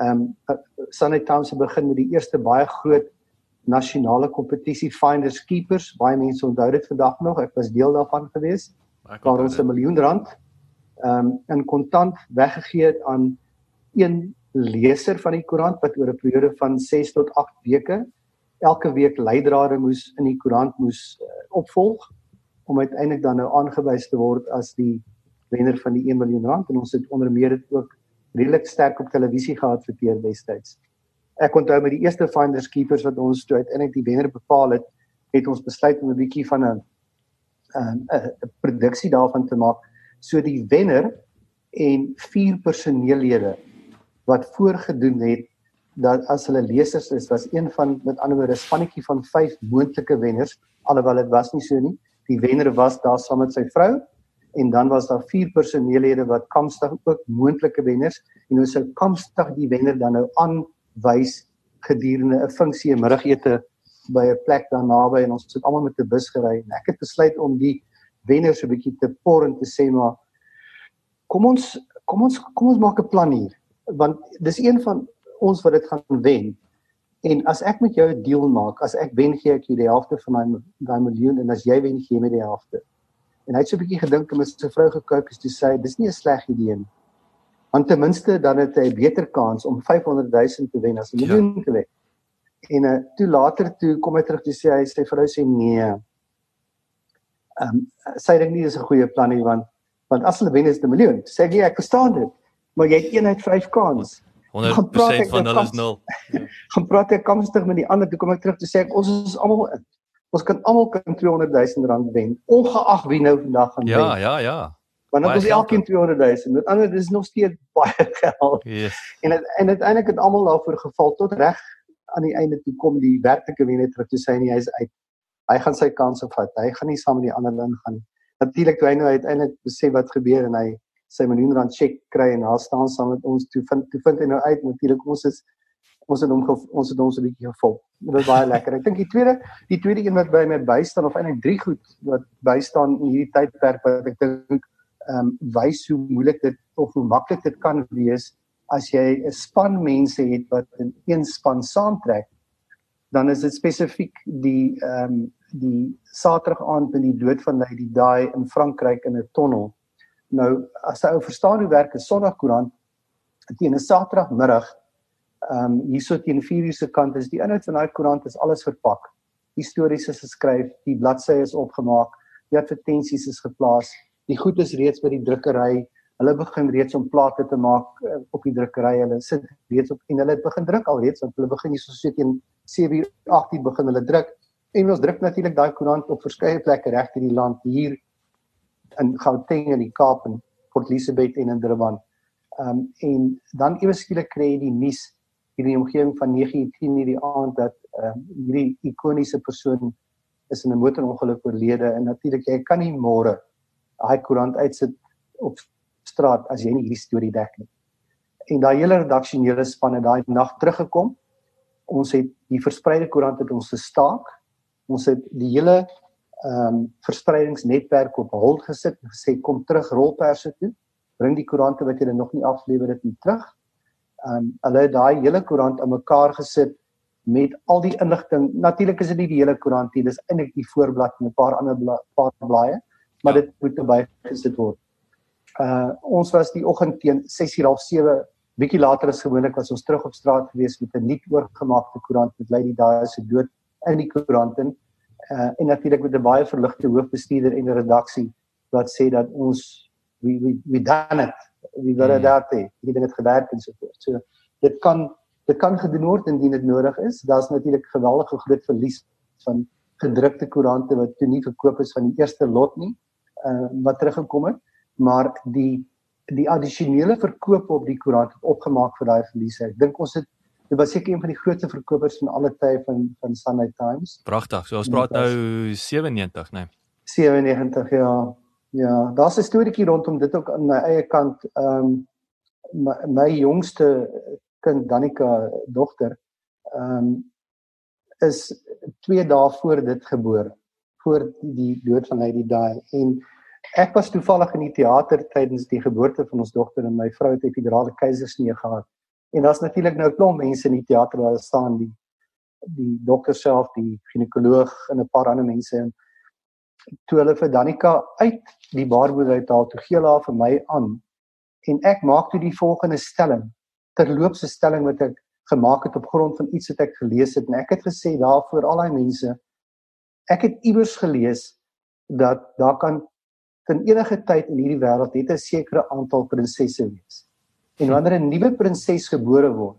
Speaker 2: Ehm um, Sunday Times het begin met die eerste baie groot nasionale kompetisie Finders Keepers. Baie mense onthou dit vandag nog. Ek was deel daarvan gewees. Waar ons 'n miljoen rand ehm um, in kontant weggegee het aan een leser van die koerant wat oor 'n periode van 6 tot 8 weke elke week leidrade moes in die koerant moes uh, opvolg om uiteindelik dan nou aangewys te word as die wenner van die 1 miljoen rand en ons het onder meer dit ook redelik sterk op televisie geadverteer destyds. Ek onthou met die eerste Finders Keepers wat ons toe uiteindelik die wenner bepaal het, het ons besluit om 'n bietjie van 'n 'n 'n produksie daarvan te maak so die wenner en vier personeellede wat voorgedoen het dat as hulle lesers is was een van met ander woorde 'n spannetjie van 5 moontlike wenners alhoewel dit was nie so nie. Die wenner was daar saam met sy vrou en dan was daar vier personeellede wat kamstig ook moontlike wenners. En ons sou kamstig die wenner dan nou aanwys gedurende 'n funksie 'n middagete by 'n plek daar naby en ons het almal met 'n bus gery. En ek het besluit om die wenner so 'n bietjie te por en te sê maar kom ons kom ons kom ons maak 'n plan hier want dis een van ons wat dit gaan wen En as ek met jou 'n deal maak, as ek wen gee ek jou die helfte van my daai miljoen en as jy wen gee jy my die helfte. En hy het so 'n bietjie gedink en met sy vrou gekyk en sy sê dis nie 'n sleg idee nie. Want ten minste dan het hy 'n beter kans om 500 000 te wen as 'n miljoen ja. te wen. En uh, toe later toe kom hy terug toe sê hy sy vrou sê nee. Ehm um, sy dink nie dis 'n goeie plan nie want want as hulle wen is 'n miljoen. Sê jy ek verstaan dit. Maar jy het een uit 5 kans.
Speaker 1: 100% van hulle is 0.
Speaker 2: gaan praat ek kamstig met die ander toe kom ek terug te sê ek ons is almal ons kan almal kan 200 000 rand wen ongeag wie nou vandag gaan
Speaker 1: ja, wen. Ja, ja, ja.
Speaker 2: Want dan is elkeen 200 000. Met ander dis nog steeds baie geld. Yes. En het, en uiteindelik het almal daarvoor geval tot reg aan die einde toe kom die werklike wenner terug te sê nie hy's uit. Hy gaan sy kanse vat. Hy gaan nie saam met die ander ingaan nie. Natuurlik toe hy nou uiteindelik besef wat gebeur en hy sy miljoen rand cheque kry en daar staan saam met ons toe vind toe vind hy nou uit natuurlik ons is ons het hom ons het ons 'n bietjie gevolg. Dit was baie lekker. Ek dink die tweede die tweede een wat by my bystaan of eintlik drie goed wat bystaan in hierdie tydperk wat ek dink ehm um, wys hoe moeilik dit of hoe maklik dit kan wees as jy 'n span mense het wat in een span saamtrek dan is dit spesifiek die ehm um, die Saterdag aand in die dood van Lady Di in Frankryk in 'n tonnel Nou as jy ou verstaan hoe werk 'n Sondagkoerant teen 'n Saterdagmiddag ehm um, hierso teen 4:00 se kant is die inhoud van daai koerant is alles verpak. Die stories is geskryf, die bladsye is opgemaak, die advertensies is geplaas, die goed is reeds by die drukkery. Hulle begin reeds om plate te maak uh, op die drukkery. Hulle sit reeds op en hulle het begin druk alreeds want hulle begin hierso so teen 7:00 8:00 begin hulle druk. En ons druk natuurlik daai koerant op verskeie plekke reg in die land hier in Gauteng in die Kaap en Port Elizabeth en in Durban. Ehm um, en dan ewe skielik kry jy die nuus hier in die omgewing van 9:10 hierdie aand dat ehm um, hierdie ikoniese persoon is in 'n motorongeluk oorlede en natuurlik jy kan nie môre daai koerant uitsit op straat as jy nie hierdie storie dek nie. En daai hele redaksionele span het daai nag teruggekom Ons het die verspreide koerant het ons gestaak. Ons het die hele ehm um, verspreidingsnetwerk op hol gesit en gesê kom terug rolperse toe. Bring die koerante wat julle nog nie aflewer dit nie terug. Ehm um, hulle het daai hele koerant aan mekaar gesit met al die inligting. Natuurlik is dit nie die hele koerant nie, dis eintlik die voorblad en 'n paar ander bla, paar blaaie, maar ja. dit moet erbij gesit word. Uh ons was die oggend teen 6:30 bietjie later as gewoonlik was ons terug op straat gewees met 'n nuut oorgemaakte koerant met Lady Dias se dood in die koerant in. Uh en natuurlik met 'n baie verligte hoofbestuurder en 'n redaksie wat sê dat ons we we we done it. We got it out there. Dit het gewerk en so voort. So dit kan dit kan gedoen word indien dit nodig is. Daar's natuurlik geweldige groot verlies van gedrukte koerante wat toe nie verkoop is van die eerste lot nie, uh wat teruggekom het, maar die die addisionele verkoop op die koerant het opgemaak vir daai verliese. Ek dink ons het dit was seker een van die grootste verkopers van alle tye van van Sunday Times.
Speaker 1: Pragtig. So ons praat nou 97, né? Nee.
Speaker 2: 97 ja. Ja, daar's 'n storieetjie rondom dit ook aan my eie kant. Ehm um, my, my jongste kind Danika dogter ehm um, is 2 dae voor dit gebore voor die dood van Lady Di en ek was toevallig in die teater tydens die geboorte van ons dogter en my vrou het epidurale keisersnee gehad en daar's natuurlik nou 'n klomp mense in die teater waar staan die die dokter self die ginekoloog en 'n paar ander mense en toe hulle vir Danika uit die baarmoeder uit haal toe gee hulle haar vir my aan. En ek maak toe die volgende stelling terloopse stelling wat ek gemaak het op grond van iets wat ek gelees het. En ek het gesê daarvoor al daai mense ek het iewers gelees dat daar kan ten enige tyd in hierdie wêreld net 'n sekere aantal prinsesse wees. En wanneer 'n nuwe prinses gebore word,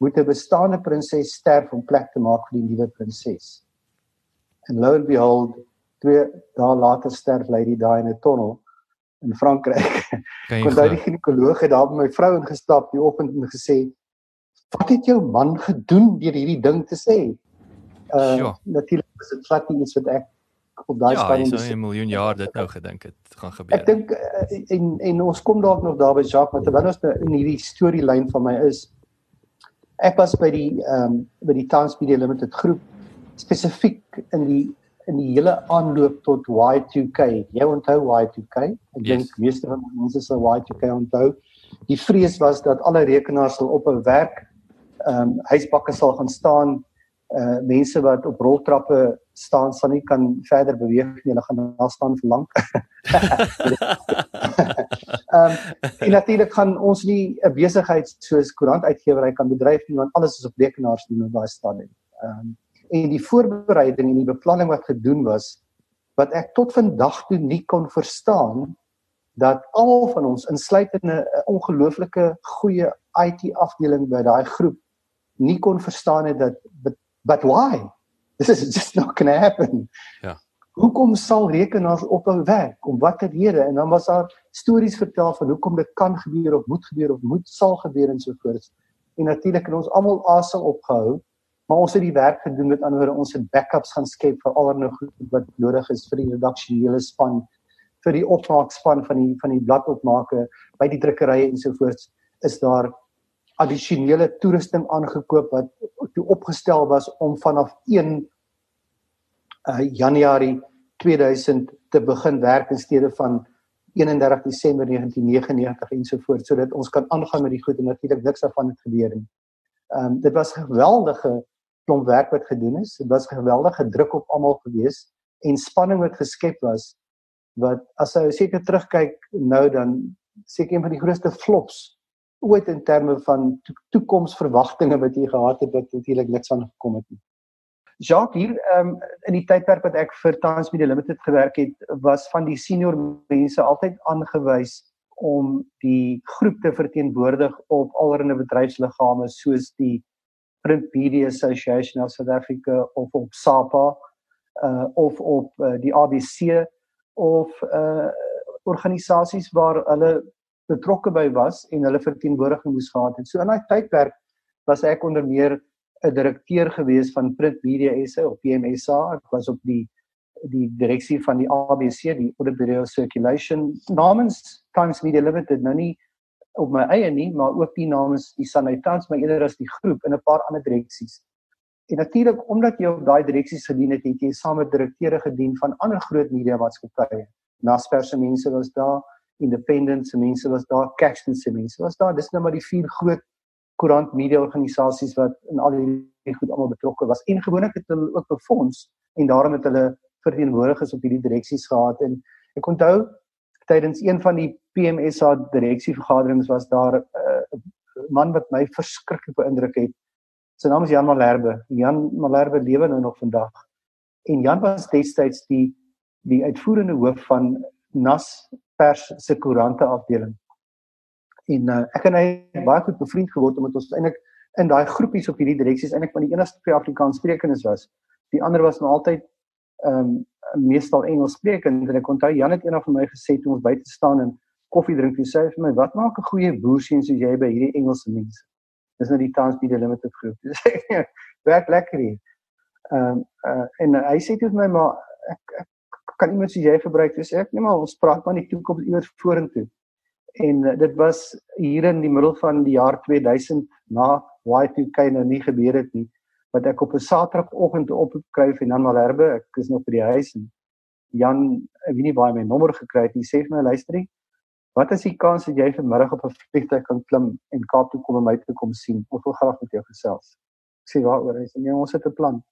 Speaker 2: moet 'n bestaande prinses sterf om plek te maak vir die nuwe prinses. En lo and behold, twee dae later sterf Lady Di in 'n tonnel in Frankryk. Kon daai die ginekoloog het daar by my vrou ingestap die oggend en gesê: "Wat het jou man gedoen deur hierdie ding te sê?" Uh ja. natuurlik is dit glad nie iets wat ek op daai
Speaker 1: ja, stadium Ja, so 'n miljoen jaar dit nou gedink het gaan gebeur.
Speaker 2: Ek dink uh, en en ons kom dalk nog daar by Jacques, maar terwyl ons nou in hierdie storielyn van my is ek was by die ehm um, by die Times Media Limited groep spesifiek in die in die hele aanloop tot Y2K. Jy onthou Y2K? Ek yes. dink meeste van ons sal Y2K onthou. Die vrees was dat alle rekenaars sal op 'n werk ehm um, huisbakke sal gaan staan. Uh mense wat op roltrappe staan sal nie kan verder beweeg nie. Hulle gaan daar staan vir lank. Ehm um, en natuurlik gaan ons nie 'n besigheid soos koerantuitgewery kan bedryf nie want alles is op rekenaars doen op daai stadium. Ehm um, en die voorbereiding en die beplanning wat gedoen was wat ek tot vandag toe nie kon verstaan dat almal van ons insluitende 'n ongelooflike goeie IT afdeling by daai groep nie kon verstaan het dat but, but why this is just not going to happen. Ja. Hoekom sal rekenaars ophou werk? Om watter rede en dan was daar stories vertel van hoekom dit kan gebeur of moet gebeur of moet sal gebeur en so voort. En natuurlik het ons almal asem opgehou maar ons het die werk gedoen met anderwoorde ons het backups gaan skep vir allerlei goed wat nodig is vir die redaksionele span vir die opmaakspan van die van die bladopmaake by die drukkerye ensovoorts is daar addisionele toerusting aangekoop wat toe opgestel was om vanaf 1 uh, Januarie 2000 te begin werk in steede van 31 Desember 1999 ensovoorts sodat ons kan aangaan met die goed en natuurlik niks daarvan het gebeur nie. Ehm um, dit was 'n geweldige klomp werk wat gedoen is. Dit was geweldige druk op almal gewees en spanning wat geskep was wat as jy seker terugkyk nou dan seker een van die grootste flops ooit in terme van to toekomsverwagtinge wat jy gehad het wat natuurlik niks van gekom het nie. Jacques hier um, in die tydperk wat ek vir Times Media Limited gewerk het was van die senior mense altyd aangewys om die groep te verteenwoordig op allerlei bedryfsliggame soos die Print Media Association of South Africa of op SAPA uh of op uh, die ABC of uh organisasies waar hulle betrokke by was en hulle verteenwoordiging moes gehad het. So in daai tydperk was ek onder meer 'n direkteur gewees van Print Media SA of PMSA. Ek was op die die direksie van die ABC, die Audit Bureau Circulation namens Times Media Limited. Nou nie op my eie nie, maar ook die namens die Sanitans, maar eerder as die groep in 'n paar ander direksies. En natuurlik omdat jy op daai direksies gedien het, het jy saam met direkteure gedien van ander groot media maatskappye. Naspers se mense was daar, Independent se mense was daar, Caxton se mense was daar. Dis nou maar die vier groot koerant media organisasies wat in al hierdie goed almal betrokke was. En gewoonlik het hulle ook befonds en daarom het hulle verteenwoordigers op hierdie direksies gehad en ek onthou tydens een van die PMSA direksievergaderings was daar 'n uh, man wat my verskriklik beïndruk het. Sy naam is Jan Malherbe. Jan Malherbe lewe nou nog vandag. En Jan was destyds die die uitvoerende hoof van NAS Pers se koerante afdeling. En uh, ek en hy het baie goed bevriend geword omdat ons eintlik in daai groepies op hierdie direksies eintlik van die enigste Afrikaans sprekendes was. Die ander was nou altyd ehm um, meestal Engels sprekend en ek onthou Jan het eendag vir my gesê toe ons buite staan en koffie drink, hy sê vir my, "Wat maak 'n goeie boerseun soos jy by hierdie Engelse mense?" Dis nou die Transmedia Limited groep. Dis ek werk lekker hier. Ehm um, uh, en hy sê toe vir my, "Maar ek, ek kan iemand soos jy gebruik." Dis ek nee, maar ons praat maar nie toekoms iewers vorentoe. En uh, dit was hier in die middel van die jaar 2000 na Y2K nou nie gebeur het nie wat ek op 'n Saterdagoggend opkry en dan Malherbe, ek is nog by die huis en Jan, ek weet nie waar hy my nommer gekry het nie, sê vir my luisterie, wat is die kans dat jy vanmiddag op 'n vliegtuig kan klim en Kaap toe kom om my te kom sien? Ek wil graag met jou gesels. Ek sê waaroor? Hy sê nee, ons het 'n plan.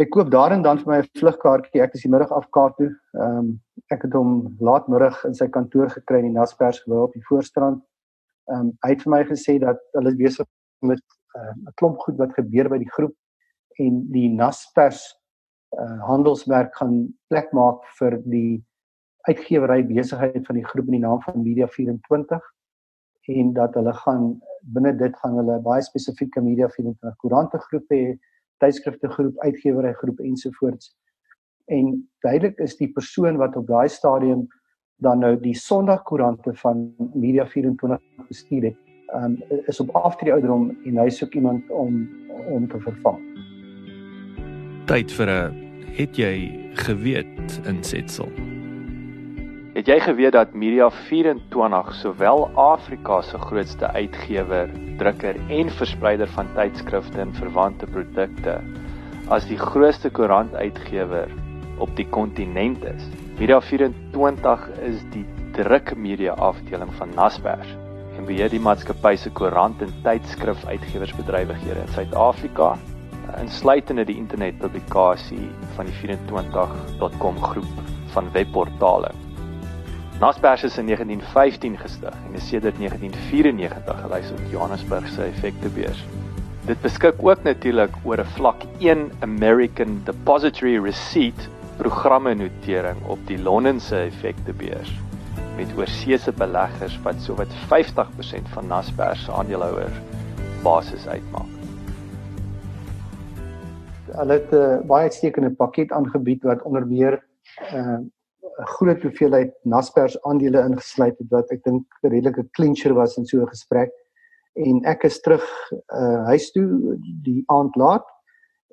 Speaker 2: Ek koop daar en dan vir my 'n vlugkaartjie. Ek is die middag af Kaap toe. Ehm um, ek het hom laatmiddag in sy kantoor gekry in die Naspers gebou op die Voorstrand. Ehm um, hy het vir my gesê dat hulle besig met uh, 'n klomp goed wat gebeur by die groep en die Naspers uh, handelsmerk gaan plek maak vir die uitgewery besigheid van die groep in die naam van Media 24 en dat hulle gaan binne dit gaan hulle baie spesifieke Media 24 koerante groepe hê, tydskrifte groep, uitgewery groep ensovoorts. En duidelik is die persoon wat op daai stadium dan nou die Sondagkoerante van Media 24 bestuur het, um, is op aftree ouderdom en hy soek iemand om om te vervang.
Speaker 3: Tyd vir 'n het jy geweet insetsel.
Speaker 1: Het jy geweet dat Media 24 sowel Afrika se grootste uitgewer, drukker en verspreider van tydskrifte en verwante produkte as die grootste koerantuitgewer op die kontinent is? Media 24 is die drukmedia afdeling van Naspers en beheer die maatskappy se koerant en tydskrif uitgewersbedrywighede in Suid-Afrika, insluitende die internetpublikasie van die 24.com groep van webportale. Naspers is in 1915 gestig en is sedert 1994 gelys op Johannesburg se effektebeurs. Dit beskik ook natuurlik oor 'n vlak 1 American Depository Receipt programme notering op die Londen se effektebeurs met oorseese beleggers wat sowat 50% van Naspers se aandeelhouer basis uitmaak.
Speaker 2: Hulle het 'n uh, eh, baie uitstekende pakket aangebied wat onder meer eh, 'n groot hoeveelheid Naspers aandele ingesluit het wat ek dink 'n redelike clincher was in so 'n gesprek. En ek is terug uh, huis toe die aand laat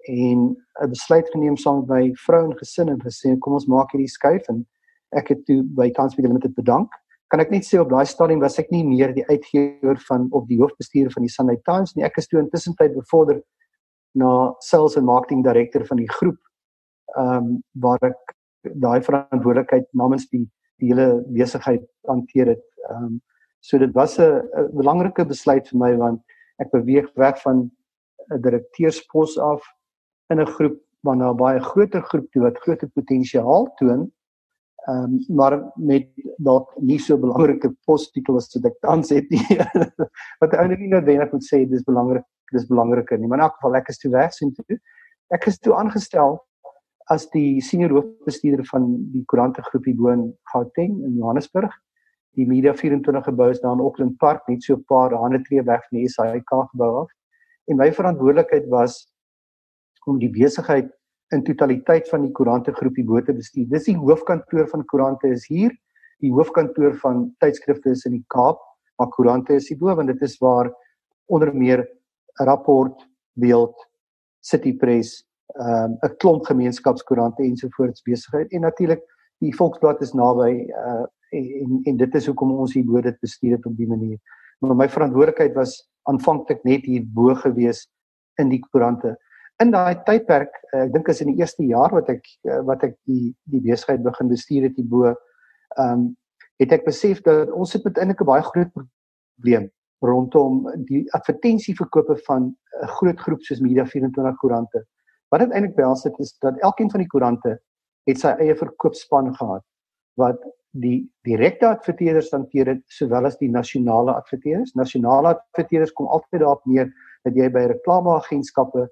Speaker 2: en 'n besluit geneem saam met my vrou en gesin en gesê kom ons maak hierdie skuif en ek het toe by Transmedia Limited bedank. Kan ek net sê op daai stadium was ek nie meer die uitgewer van of die hoofbestuurder van die Sunday Times nie. Ek is toe intussen tyd bevorder na sales en marketing director van die groep. Ehm um, waar ek daai verantwoordelikheid namens die die hele besigheid hanteer het. Ehm um, so dit was 'n belangrike besluit vir my want ek beweeg weg van 'n direkteurspos af in 'n groep waarna 'n baie groter groep toe wat groter potensiaal toon Ehm um, maar met dalk nie so belangrike posititel as wat ek tans het nie. wat eintlik nie noodwendig moet sê dis belangrik, dis belangriker nie. Maar in elk geval ek is toe weg sien toe. Ek is toe aangestel as die senior hoofbestuurder van die koerante groepie bo in Gauteng in Johannesburg. Die Media 24 gebou is daar in Auckland Park, net so 'n paar hande tree weg van die SAIK gebou af. En my verantwoordelikheid was om die besigheid in totaliteit van die koerante groepie bo te bestuur. Dis die hoofkantoor van koerante is hier. Die hoofkantoor van tydskrifte is in die Kaap, maar koerante is hierbo want dit is waar onder meer rapport, beeld, City Press, ehm, 'n um, klomp gemeenskapskoerante ensovoorts besigheid en natuurlik die Volksblad is naby uh en en dit is hoekom ons hier bo dit bestuur het op die manier. Maar my verantwoordelikheid was aanvanklik net hier bo gewees in die koerante. In daai tydperk, uh, ek dink as in die eerste jaar wat ek uh, wat ek die die besigheid begin bestuur het hier bo, ehm um, het ek besef dat ons het eintlik 'n baie groot probleem rondom die advertensieverkope van 'n groot groep soos Media 24 koerante. Wat dit eintlik behels het is dat elkeen van die koerante het sy eie verkoopspan gehad wat die direkte adverteerders hanteer het sowel as die nasionale adverteerders. Nasionale adverteerders kom altyd daarop neer dat jy by reklameagentskappe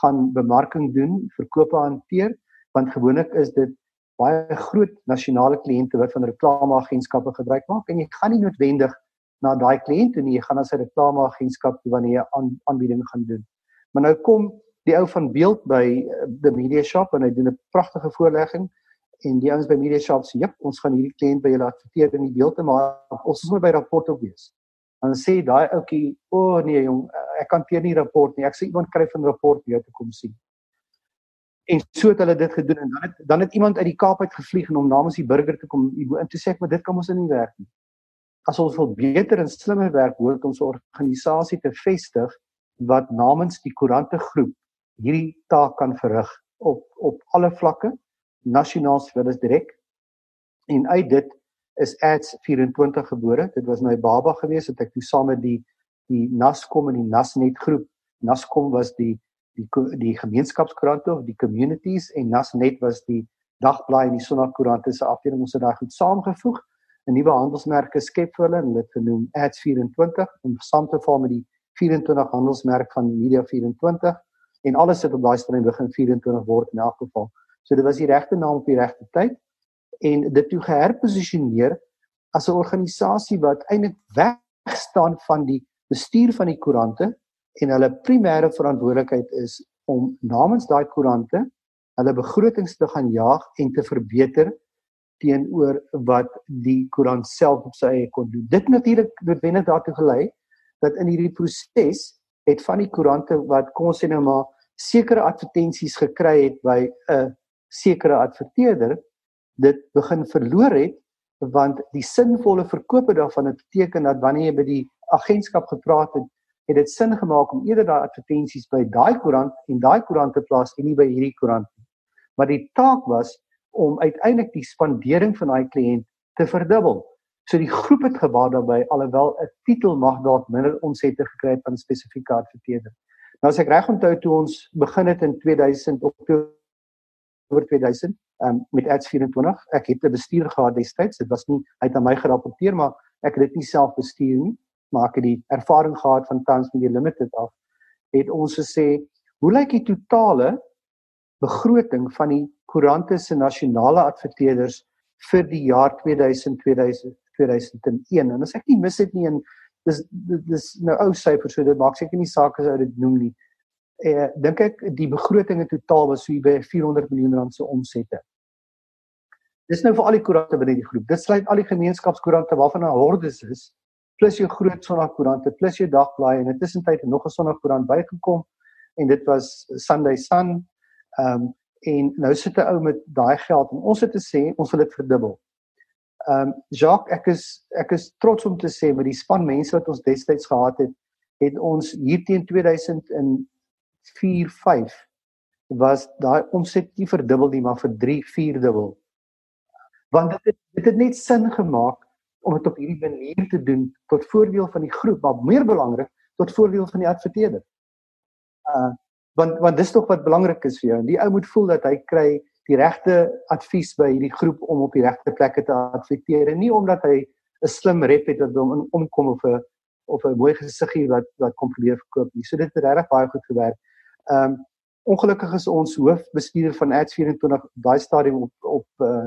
Speaker 2: gaan bemarking doen, verkope hanteer, want gewoonlik is dit baie groot nasionale kliënte wat van reklameagentskappe gebruik maak en jy gaan nie noodwendig na daai kliënt toe nie, jy gaan na sy reklameagentskap toe wanneer jy aan, aanbieding gaan doen. Maar nou kom die ou van beeld by uh, the media shop en hy doen 'n pragtige voorlegging en die ouens by media shop sê, "Jep, ons gaan hierdie kliënt by julle adverteer in die beeld te maar ons is moet by rapport op wees." Dan sê daai ouetjie, "O oh, nee jong, ek kan teer nie rapport nie. Ek sê iemand kry van rapport hier te kom sien." En so het hulle dit gedoen en dan het dan het iemand uit die Kaap uit gevlieg en om namens die burger te kom en toe sê ek, "Maar dit kan ons in nie werk nie." As ons wil beter en slimmer werk, hoort ons organisasie te vestig wat namens die koerante groep hierdie taak kan verrig op op alle vlakke nasionaal sowel as direk. En uit dit is Ads 24 gebore. Dit was my baba gewees het ek toe saam met die die Nascom en die Nasnet groep. Nascom was die die die gemeenskapskoerante of die communities en Nasnet was die dagblaai en die sonnakoerante se afdeling. Ons het daai goed saamgevoeg 'n nuwe handelsmerke skep vir hulle en dit genoem Ads 24 om saam te vorm met die 24 handelsmerk van Media 24 en alles sit op daai string begin 24 word in elk geval. So dit was die regte naam op die regte tyd en dit toe geherposisioneer as 'n organisasie wat eintlik wegstaan van die bestuur van die koerante en hulle primêre verantwoordelikheid is om namens daai koerante hulle begrotings te gaan jaag en te verbeter teenoor wat die koerant self op sy eie kon doen. Dit natuurlik noodwendig daartoe gelei dat in hierdie proses het van die koerante wat kom ons sê nou maar sekere advertensies gekry het by 'n sekere adverteerder dit begin verloor het want die sinvolle verkope daarvan het beteken dat wanneer jy by die agentskap gepraat het het dit sin gemaak om eerder daai advertensies by daai koerant en daai koerant te plaas en nie by hierdie koerant nie. Maar die taak was om uiteindelik die spandering van daai kliënt te verdubbel so die groep het gebaat daarbey alhoewel 'n titel mag dalk minder omsette gekry het van 'n spesifieke adverteerder nou as ek reg onthou toe ons begin het in 2000 Oktober oor 2000 um, met Ads 24. Ek het 'n bestuur gehad destyds. Dit was nie uit aan my gerapporteer maar ek het dit nie self bestuur nie, maar ek het die ervaring gehad van Tans Media Limited af. Het ons gesê, hoe lyk die totale begroting van die koerante se nasionale adverteerders vir die jaar 2000 2000 2001 en as ek nie mis het nie en dis dis nou ou syfers so dit maak seker nie saak as ou dit noem nie eh dink ek die begroting in totaal was so by 400 miljoen rand se omsette. Dis nou vir al die koerante binne die groep. Dit sluit al die gemeenskapskoerante waarvan 'n hordes is, plus jou groot sonnagkoerante, plus jou dagblaaie en intussen tyd nog 'n sonnagkoerant bygekom en dit was Sunday Sun. Ehm um, en nou sit 'n ou met daai geld en ons het te sê ons wil dit verdubbel. Ehm um, Jacques, ek is ek is trots om te sê met die span mense wat ons destyds gehad het, het ons hier teen 2000 in 4 5 was daai omset nie verdubbel nie maar vir 3 4 dubbel. Want dit het, dit het net sin gemaak om dit op hierdie manier te doen tot voordeel van die groep, maar meer belangrik tot voordeel van die adverteerder. Uh want want dis tog wat belangrik is vir jou. Die ou moet voel dat hy kry die regte advies by hierdie groep om op die regte plekke te adverteer en nie omdat hy 'n slim rep het wat hom omkom of 'n of 'n mooi gesiggie wat wat kom probeer verkoop nie. So dit het regtig baie goed gewerk. Ehm um, ongelukkig is ons hoofbestuurder van Ads 24 daai stadium op op 'n uh,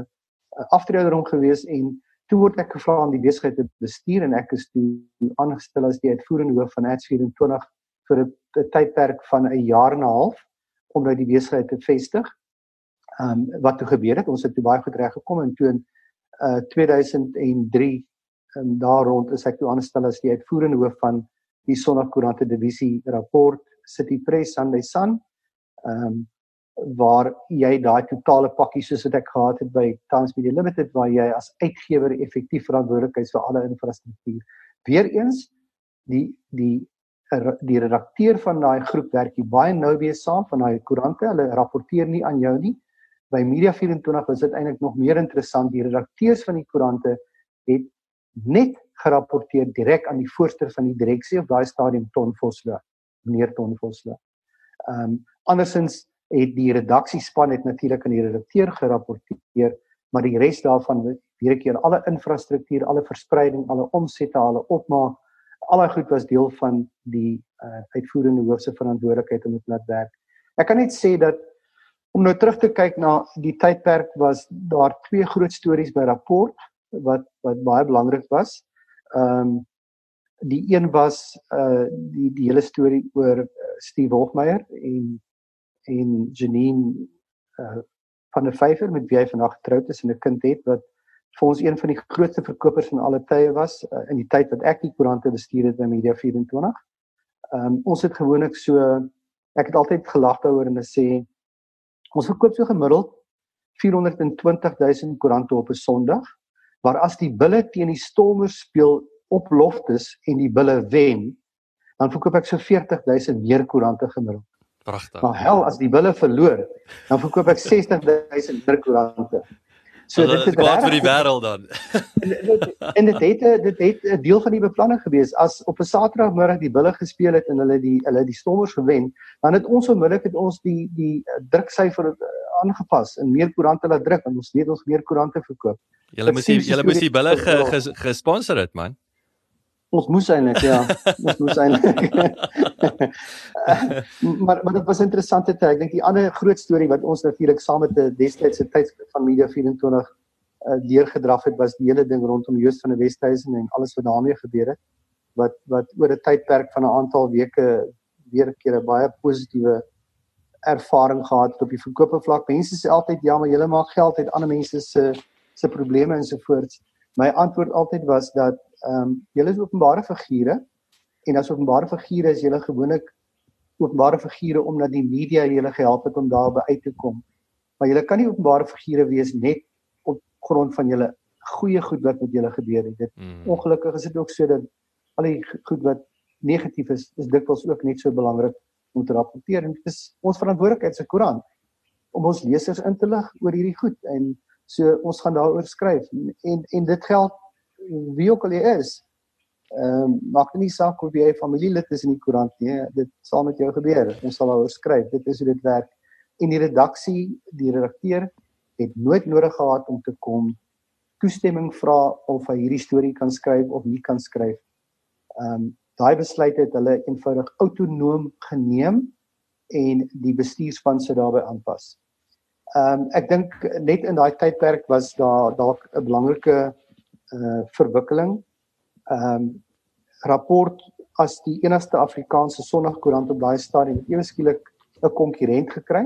Speaker 2: eh, aftreederom gewees en toe word ek gevra om die besigheid te bestuur en ek is toe aangestel as die uitvoerende hoof van Ads 24 vir 'n tydperk van 'n jaar en 'n half om nou die besigheid te vestig. Ehm um, wat toe gebeur het, ons het toe baie goed reg gekom en toe in uh 2003 en daar rond is ek toe aangestel as die uitvoerende hoof van die Sondagkoerante divisie rapport City Press Sunday Sun. Ehm um, waar jy daai totale pakkie soos wat ek gehad het by Times Media Limited waar jy as uitgewer effektief verantwoordelik is vir alle infrastruktuur. Weereens die die die redakteur van daai groep werk hier baie nou weer saam van daai koerante. Hulle rapporteer nie aan jou nie. By Media 24 is dit eintlik nog meer interessant. Die redakteurs van die koerante het net gerapporteer direk aan die voorsteur van die direksie op daai stadium Ton Vosloo, meneer Ton Vosloo. Ehm um, andersins het die redaksiespan het natuurlik aan die redakteur gerapporteer, maar die res daarvan weer keer alle infrastruktuur, alle verspreiding, alle omsette, alle opmaak, al daai goed was deel van die uh, uitvoerende hoof se verantwoordelikheid om dit laat werk. Ek kan net sê dat om nou terug te kyk na die tydperk was daar twee groot stories by rapport wat wat baie belangrik was. Ehm um, die een was uh die die hele storie oor uh, Steve Hofmeyer en en Janine uh van der Vyver met wie hy vandag getroud is en 'n kind het wat vir ons een van die grootste verkopers van alle tye was uh, in die tyd wat ek die koerante bestuur het by Media 24. Ehm um, ons het gewoonlik so ek het altyd gelag daaroor en gesê ons verkoop so gemiddeld 420 000 koerante op 'n Sondag, waar as die bulle teen die Stormers speel op loftes en die bulle wen, dan verkoop ek so 40 000 meer koerante gemiddeld.
Speaker 1: Pragtig.
Speaker 2: Maar hel as die bulle verloor, dan verkoop ek 60 000 meer koerante.
Speaker 1: So dit is kwaad vir die wêreld dan.
Speaker 2: en dit het dit het 'n deel van die beplanning gewees as op 'n Saterdagmiddag die bulle gespeel het en hulle die hulle die Stormers gewen, dan het ons onmiddellik het ons die die druksyfer eh, aangepas en meer koerante laat druk en ons weet ons meer koerante verkoop.
Speaker 1: Julle moes julle moes die bulle gesponsor het man.
Speaker 2: Ons moes eintlik ja, ons moes eintlik. maar maar dit was 'n interessante tyd. Ek dink die ander groot storie wat ons natuurlik saam met 'n destydse tydskrif van Media 24 uh, deurgedraf het was die hele ding rondom Joost van die Westhuizen en alles wat daarmee gebeur het wat wat oor 'n tydperk van 'n aantal weke weer 'n keer 'n baie positiewe ervaring gehad het op die verkope vlak. Mense sê altyd ja, maar jy maak geld uit ander mense se se probleme ensovoorts. My antwoord altyd was dat ehm um, julle is openbare figure en as openbare figure is julle gewoonlik openbare figure omdat die media julle gehelp het om daarby uit te kom. Maar julle kan nie openbare figure wees net op grond van julle goeie goed wat met julle gebeur het. Dit mm. ongelukkig is dit ook so dat al die goed wat negatief is, is dikwels ook net so belangrik om te rapporteer en dit is ons verantwoordelikheid se koerant om ons lesers in te lig oor hierdie goed en so ons gaan daaroor skryf en en dit geld wie ook al jy is. Ehm um, maak nie saak of jy familielid is in die koerant nie, dit sal met jou gebeur. Ons sal daaroor skryf. Dit is hoe dit werk. En die redaksie, die redakteur het nooit nodig gehad om te kom toestemming vra of hy hierdie storie kan skryf of nie kan skryf. Ehm um, daai besluit het hulle eenvoudig autonoom geneem en die bestuurspan se daarbey aanpas. Ehm um, ek dink net in daai tydperk was daar dalk 'n belangrike uh verwikkeling. Ehm um, rapport as die enigste Afrikaanse Sondagkoerant op daai stadium ewe skielik 'n konkurrent gekry.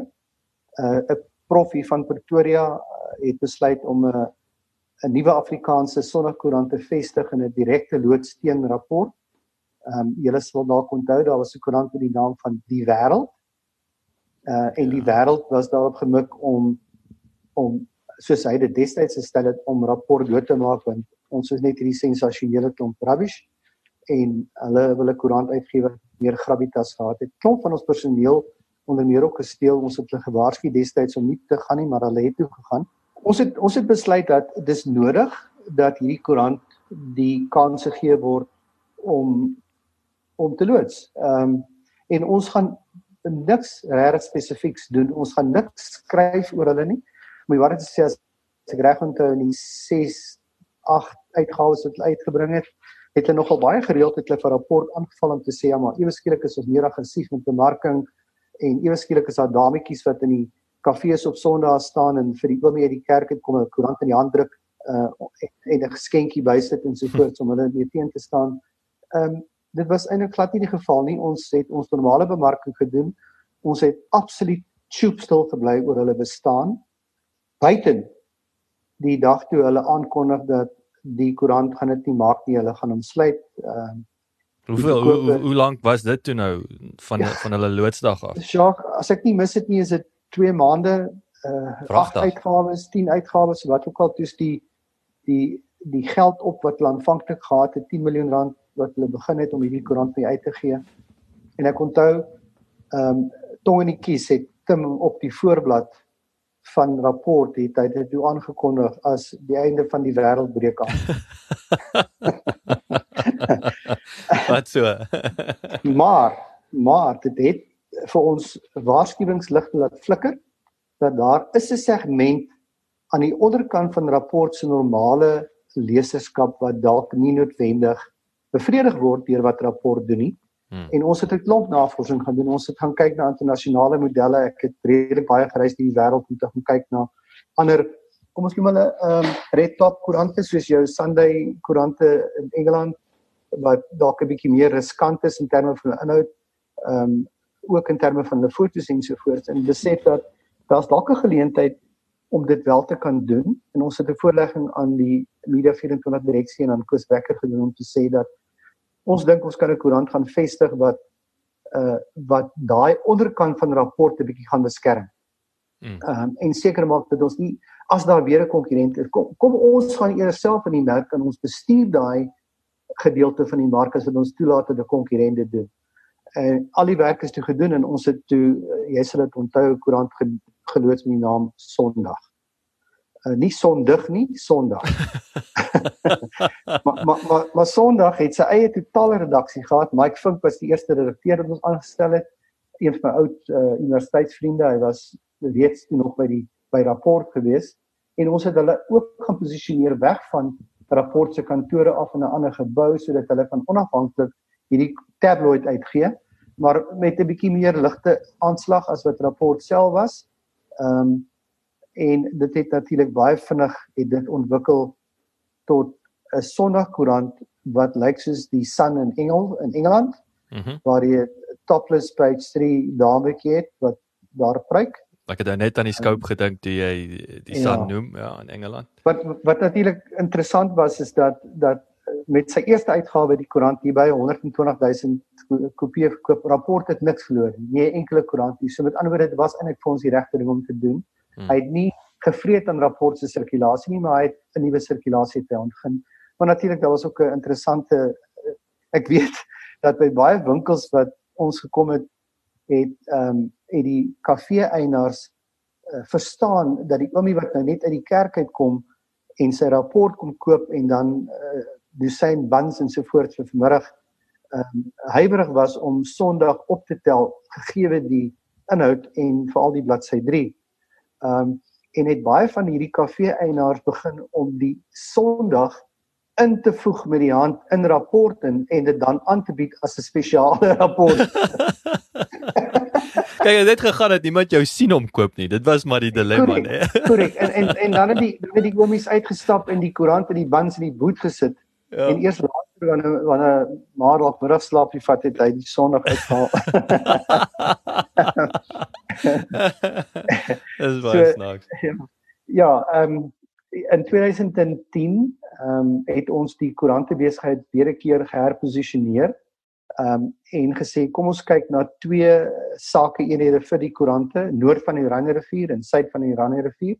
Speaker 2: Uh 'n profie van Pretoria uh, het besluit om 'n 'n nuwe Afrikaanse Sondagkoerant te vestig in 'n direkte loodsteen rapport. Ehm um, julle sal dalk onthou daar was 'n koerant met die naam van Die Wêreld. Uh en die Wêreld was daarop gemik om om soos hy dit destyds gestel het om rapport dood te maak want ons is net hierdie sensasionele klomp rubbish en hulle wil 'n koerant uitgewer meer gravitas gehad het. Klomp van ons personeel onder meer ook gesteel. Ons het hulle gewaarsku destyds om nie te gaan nie, maar hulle het toe gegaan. Ons het ons het besluit dat dis nodig dat hierdie koerant die kans gegee word om om te loods. Ehm um, en ons gaan niks regtig spesifieks doen. Ons gaan niks skryf oor hulle nie. Maar wat dit sê as ek reg onthou in die 6 8 uitgawes wat hulle uitgebring het, het hulle nogal baie gereeld het hulle vir rapport aangeval om te sê ja, maar ewe skielik is ons meer aggressief met bemarking en ewe skielik is daar dametjies wat in die kafees op Sondae staan en vir die oomie uit die kerk het kom 'n koerant in die hand druk uh en 'n geskenkie bysit en so voort om hulle mee teen te staan. Ehm um, dit was eintlik glad nie die geval nie. Ons het ons normale bemarking gedoen. Ons het absoluut choopstil gebly oor hulle bestaan. Buiten die dag toe hulle aankondig dat die koerant gaan dit nie maak nie, hulle gaan hom sluit. Ehm uh,
Speaker 1: Hoeveel hoe, hoe lank was dit toe nou van ja, van hulle loodsdag af?
Speaker 2: Sjoe, as ek nie mis dit nie, is dit 2 maande uh 8 uitgawes, 10 uitgawes, wat ook al toets die die die geld op wat hulle aanvanklik gehad het, 10 miljoen rand wat hulle begin het om hierdie koerant mee uit te gee. En ek onthou ehm um, tong in die kies het Tim op die voorblad van rapport het hy dit toe aangekondig as die einde van die wêreld breek aan.
Speaker 1: Wat so?
Speaker 2: maar maar dit het vir ons waarskuwingsligte laat flikker dat daar is 'n segment aan die onderkant van rapport se normale leserskap wat dalk nie noodwendig bevredig word deur wat rapport doen nie. Hmm. En ons het 'n klomp navorsing gaan doen. Ons het gaan kyk na internasionale modelle. Ek het redelik baie gereis in die wêreld om te gaan kyk na ander kom ons noem hulle ehm um, red top koerante soos jou Sunday koerante in Engeland wat dalk 'n bietjie meer riskant is in terme van inhoud. Ehm um, ook in terme van hulle fotos en so voort. En besef dat daar's dalk 'n geleentheid om dit wel te kan doen. En ons het 'n voorlegging aan die Media 24 direksie en aan Koos Becker gedoen om te sê dat ons dink ons kan 'n koerant gaan vestig wat uh wat daai onderkant van rapporte bietjie gaan beskerm. Ehm um, en seker maak dat ons nie as daar weer 'n konkurrent is, kom kom ons gaan eers self in die mark en ons bestuur daai gedeelte van die mark as wat ons toelaat dat 'n konkurrent dit doen. En al die werk is toe gedoen en ons het toe uh, jy sal dit onthou koerant geloods met die naam Sondag uh, nie sondig nie, Sondag. maar maar maar maar Sondag het sy eie totale redaksie gehad. Mike Vink was die eerste redakteur wat ons aangestel het. Een van my oud uh, universiteitsvriende. Hy was reeds nog by die by rapport gewees en ons het hulle ook gaan posisioneer weg van rapport se kantore af in 'n ander gebou sodat hulle van onafhanklik hierdie tabloid uitgee maar met 'n bietjie meer ligte aanslag as wat rapport self was. Ehm um, en dit het natuurlik baie vinnig het dit ontwikkel tot 'n Sondagkoerant wat lyk soos die Sun in Engel in Engeland mm -hmm. waar jy topless page 3 dametjie het wat daar pryk.
Speaker 1: Ek het nou net aan die scope gedink toe jy die Sun ja. noem ja in Engeland.
Speaker 2: Wat wat natuurlik interessant was is dat dat met sy eerste uitgawe die koerant hier by 120 000 kopieë verkoop rapport het niks verloor nie. Enkele koerant nie. So met ander woorde dit was eintlik vir ons die regte ding om te doen. Hmm. Hy het nie gevreet aan rapport se sirkulasie nie, maar hy het 'n nuwe sirkulasie te ontgin. Maar natuurlik daar was ook 'n interessante ek weet dat by baie winkels wat ons gekom het het ehm um, het die kafee eienaars uh, verstaan dat die oomie wat nou net uit die kerk uitkom en sy rapport kom koop en dan uh, dosyn buns en so voort vir vanmiddag ehm um, huiwerig was om Sondag op te tel gegee die inhoud en veral die bladsy 3. Ehm um, en het baie van hierdie kafee eienaars begin om die Sondag in te voeg met die hand in rapport en en dit dan aan te bied as 'n spesiale rapport.
Speaker 1: Kyk, dit gegaan het niemand jou sien om koop nie. Dit was maar die dilemma,
Speaker 2: né? Korrek. En en en dan het die dan het die oomies uitgestap en die koerant in die buns in die boot gesit. Ja. En eers later wanneer wanneer maar dalk middag slaap jy vat het hy die Sondag uitgehaal.
Speaker 1: Dis baie so, snaaks.
Speaker 2: Ja, ehm um, in 2010 ehm um, het ons die koerante besigheid weer 'n keer geherposisioneer. Ehm um, en gesê kom ons kyk na twee sake eenhede vir die koerante, noord van die Oranje rivier en suid van die Oranje rivier.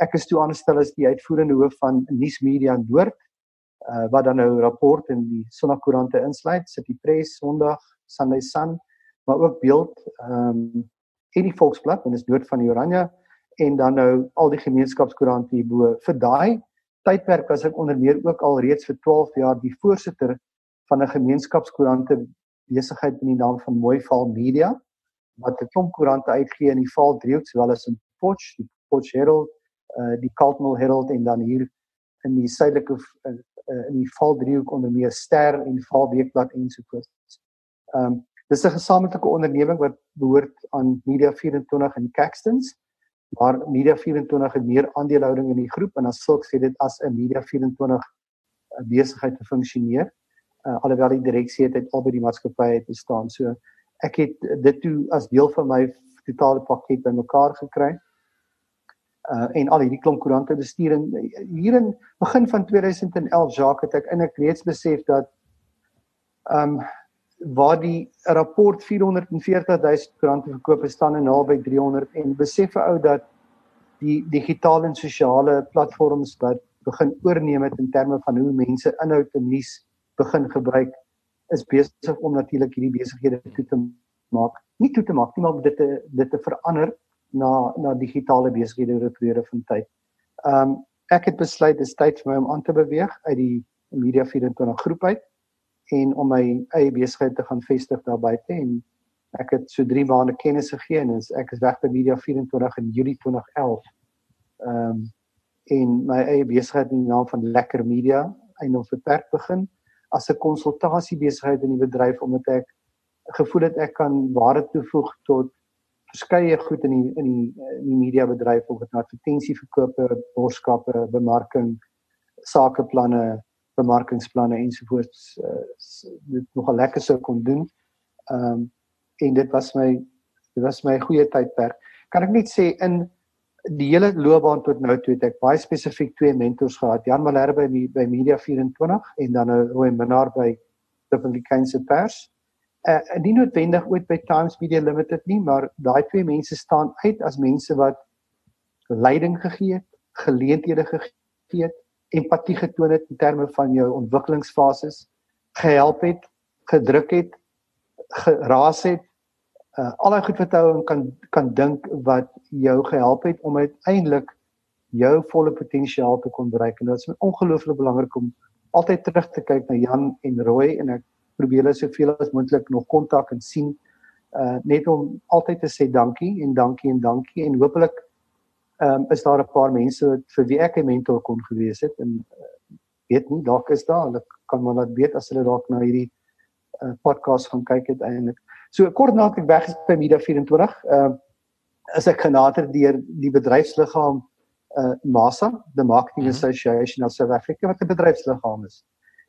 Speaker 2: Ek is toe aangestel as die uitvoerende hoof van Nuus Media Noord. Uh, wat dan nou rapport in die Sondagkoerante insluit, City Press, Sondag, Sunday Sun, maar ook beeld ehm um, en die Volksblad en dis noord van die Oranje en dan nou al die gemeenskapskoerante hierbo. Vir daai tydperk was ek onder meer ook al reeds vir 12 jaar die voorsitter van 'n gemeenskapskoerante besigheid in die naam van Mooival Media wat 'n klomp koerante uitgee in die Vaal Driehoek sowel as in Potch, die Potch Herald, uh die Kaltmal Herald en dan hier in die suidelike uh, in die Vaal Driehoek onder meer Ster en Vaal Weekblad ensovoorts. Ehm um, Dis 'n gesamentlike onderneming wat behoort aan Media 24 in Caxtons. Maar Media 24 het meer aandelehouding in die groep en as sulks sê dit as 'n Media 24 eh, besigheid te funksioneer. Uh, alhoewel die direksie het uit albei die maatskappye te staan. So ek het dit toe as deel van my totale pakket bymekaar gekry. Uh en al hierdie klomp koerante bestuur en hier in begin van 2011 Jacques het ek eintlik reeds besef dat ehm um, waar die rapport 440 000 koerante verkoop het staan en naby 300 en besef 'n ou dat die digitale en sosiale platforms wat begin oorneem het in terme van hoe mense inhoud en nuus begin gebruik is besig om natuurlik hierdie besighede toe te maak. Nie toe te maak nie, maar dit te dit te verander na na digitale besighede oor 'n periode van tyd. Ehm um, ek het besluit dis tyd vir my om aan te beweeg uit die Media 24 groep uit en om my eie besigheid te gaan vestig daar buite en ek het so 3 maande kennis gegee en ek is weg by Media 24 in Julie 2011. Ehm um, en my eie besigheid in die naam van Lekker Media eintlik verperk begin as 'n konsultasie besigheid in die bedryf omdat ek gevoel het ek kan waarde toevoeg tot verskeie goed in die in die in die media bedryf of dit nou advertensieverkope, boodskappe, bemarking, sakeplanne, bemarkingsplanne ensovoorts uh, dit nogal lekker sou kon doen. Ehm um, en dit was my dit was my goeie tydperk. Kan ek net sê in die hele loopbaan tot nou toe het ek baie spesifiek twee mentors gehad. Jan Malherbe by by Media 24 en dan 'n Roy Minnar by Republikeinse Pers. Uh nie noodwendig ooit by Times Media Limited nie, maar daai twee mense staan uit as mense wat leiding gegee het, geleenthede gegee het empatie getoon het in terme van jou ontwikkelingsfases, gehelp het, gedruk het, geraas het, uh, al daai goed wat jy kan kan dink wat jou gehelp het om uiteindelik jou volle potensiaal te kon bereik. En dit is ongelooflik belangrik om altyd terug te kyk na Jan en Roy en ek probeer hulle soveel as moontlik nog kontak en sien uh net om altyd te sê dankie en dankie en dankie en hopelik ehm um, is daar 'n paar mense wat vir wie ek 'n mentor kon gewees het en uh, weet nie dalk is daar hulle kan maar laat weet as hulle dalk na hierdie uh, podcast gaan kyk uiteindelik. So kort nadat ek weg is by Media 24, ehm uh, is ek genader deur die bedryfsliggaam uh MASA, the Marketing mm -hmm. Association of South Africa wat 'n bedryfsliggaam is.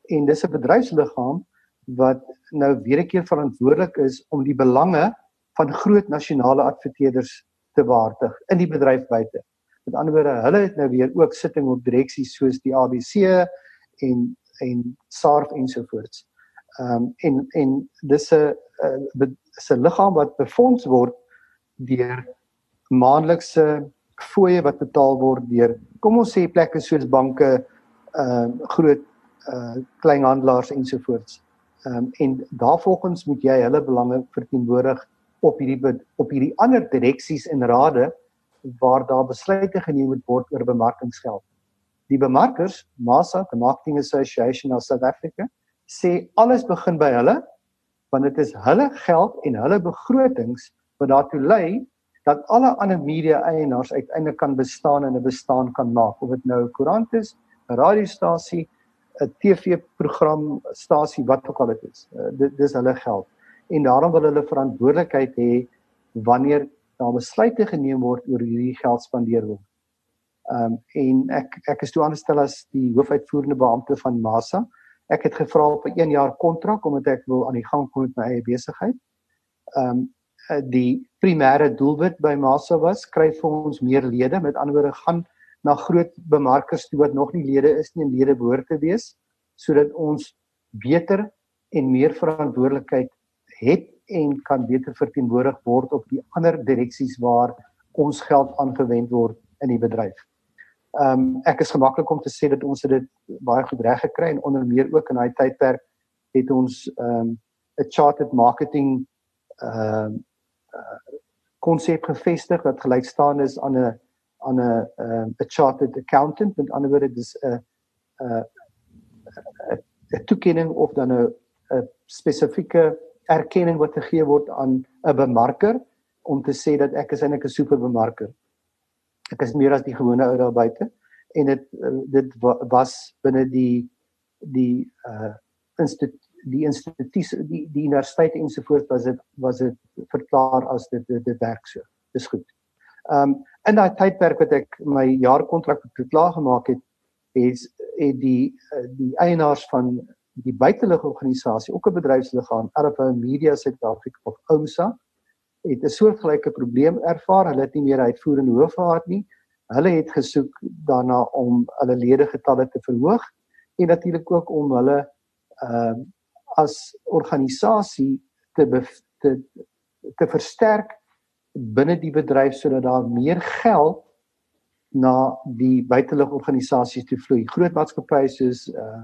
Speaker 2: En dis 'n bedryfsliggaam wat nou weer 'n keer verantwoordelik is om die belange van groot nasionale adverteerders te waardig in die bedryf buite. Met ander woorde, hulle het nou weer ook sitting op direksies soos die ABC en en SARF ensovoorts. Ehm um, en en dis 'n 'n 'n liggaam wat befonds word deur maandelikse fooie wat betaal word deur kom ons sê plekke soos banke, ehm uh, groot uh kleinhandelaars ensovoorts. Ehm um, en daarvolgens moet jy hulle belange verteenwoordig op hierdie op hierdie ander direksies en rade waar daar besluite geneem moet word oor bemarkingsgeld. Die bemarkers, MASA, the Marketing Association of South Africa, sê alles begin by hulle want dit is hulle geld en hulle begrotings wat daartoe lei dat alle ander media eienaars uiteindelik kan bestaan en 'n bestaan kan maak of dit nou 'n koerant is, 'n radiostasie, 'n TV-program stasie wat ook al dit is. Uh, dit dis hulle geld en daarom wil hulle verantwoordelikheid hê wanneer daar besluite geneem word oor hierdie geld spandeer word. Ehm um, en ek ek is toe aangestel as die hoofuitvoerende beampte van Masa. Ek het gevra op 'n 1 jaar kontrak omdat ek wil aan die gang kom met my eie besigheid. Ehm um, die primêre doelwit by Masa was kry vir ons meer lede, met ander woorde gaan na groot bemarkers toe wat nog nie lede is nie en lede behoort te wees sodat ons beter en meer verantwoordelikheid het en kan beter verteenwoordig word op die ander direksies waar ons geld aangewend word in die bedryf. Ehm um, ek is gemaklik om te sê dat ons dit baie goed reg gekry en onder meer ook in daai tydperk het ons ehm um, 'n chartered marketing ehm uh, konsep uh, gevestig wat gelyk staan is aan 'n aan 'n ehm, 'n chartered accountant met ander woorde dis 'n 'n 'n toekenning of dan 'n 'n spesifieke erkenning wat gegee word aan 'n bemarker om te sê dat ek is eintlik 'n superbemarker. Ek is meer as die gewone ou daar buite en dit dit was binne die die uh instituut die instituut die die universiteit ensovoorts was dit was dit verklaar as dit dit, dit werk so. Dis goed. Um in daai tydperk wat ek my jaarkontrak klaar gemaak het, is het die die eienaars van die buitelugorganisasie, ook 'n bedryfsliggaam, RFO Media South Africa of OMSA, het 'n soortgelyke probleem ervaar. Hulle het nie meer uitvoerende hoof gehad nie. Hulle het gesoek daarna om hulle ledegetalle te verhoog en natuurlik ook om hulle ehm uh, as organisasie te te te versterk binne die bedryf sodat daar meer geld na die buitelugorganisasies toe vloei. Groot maatskappye soos uh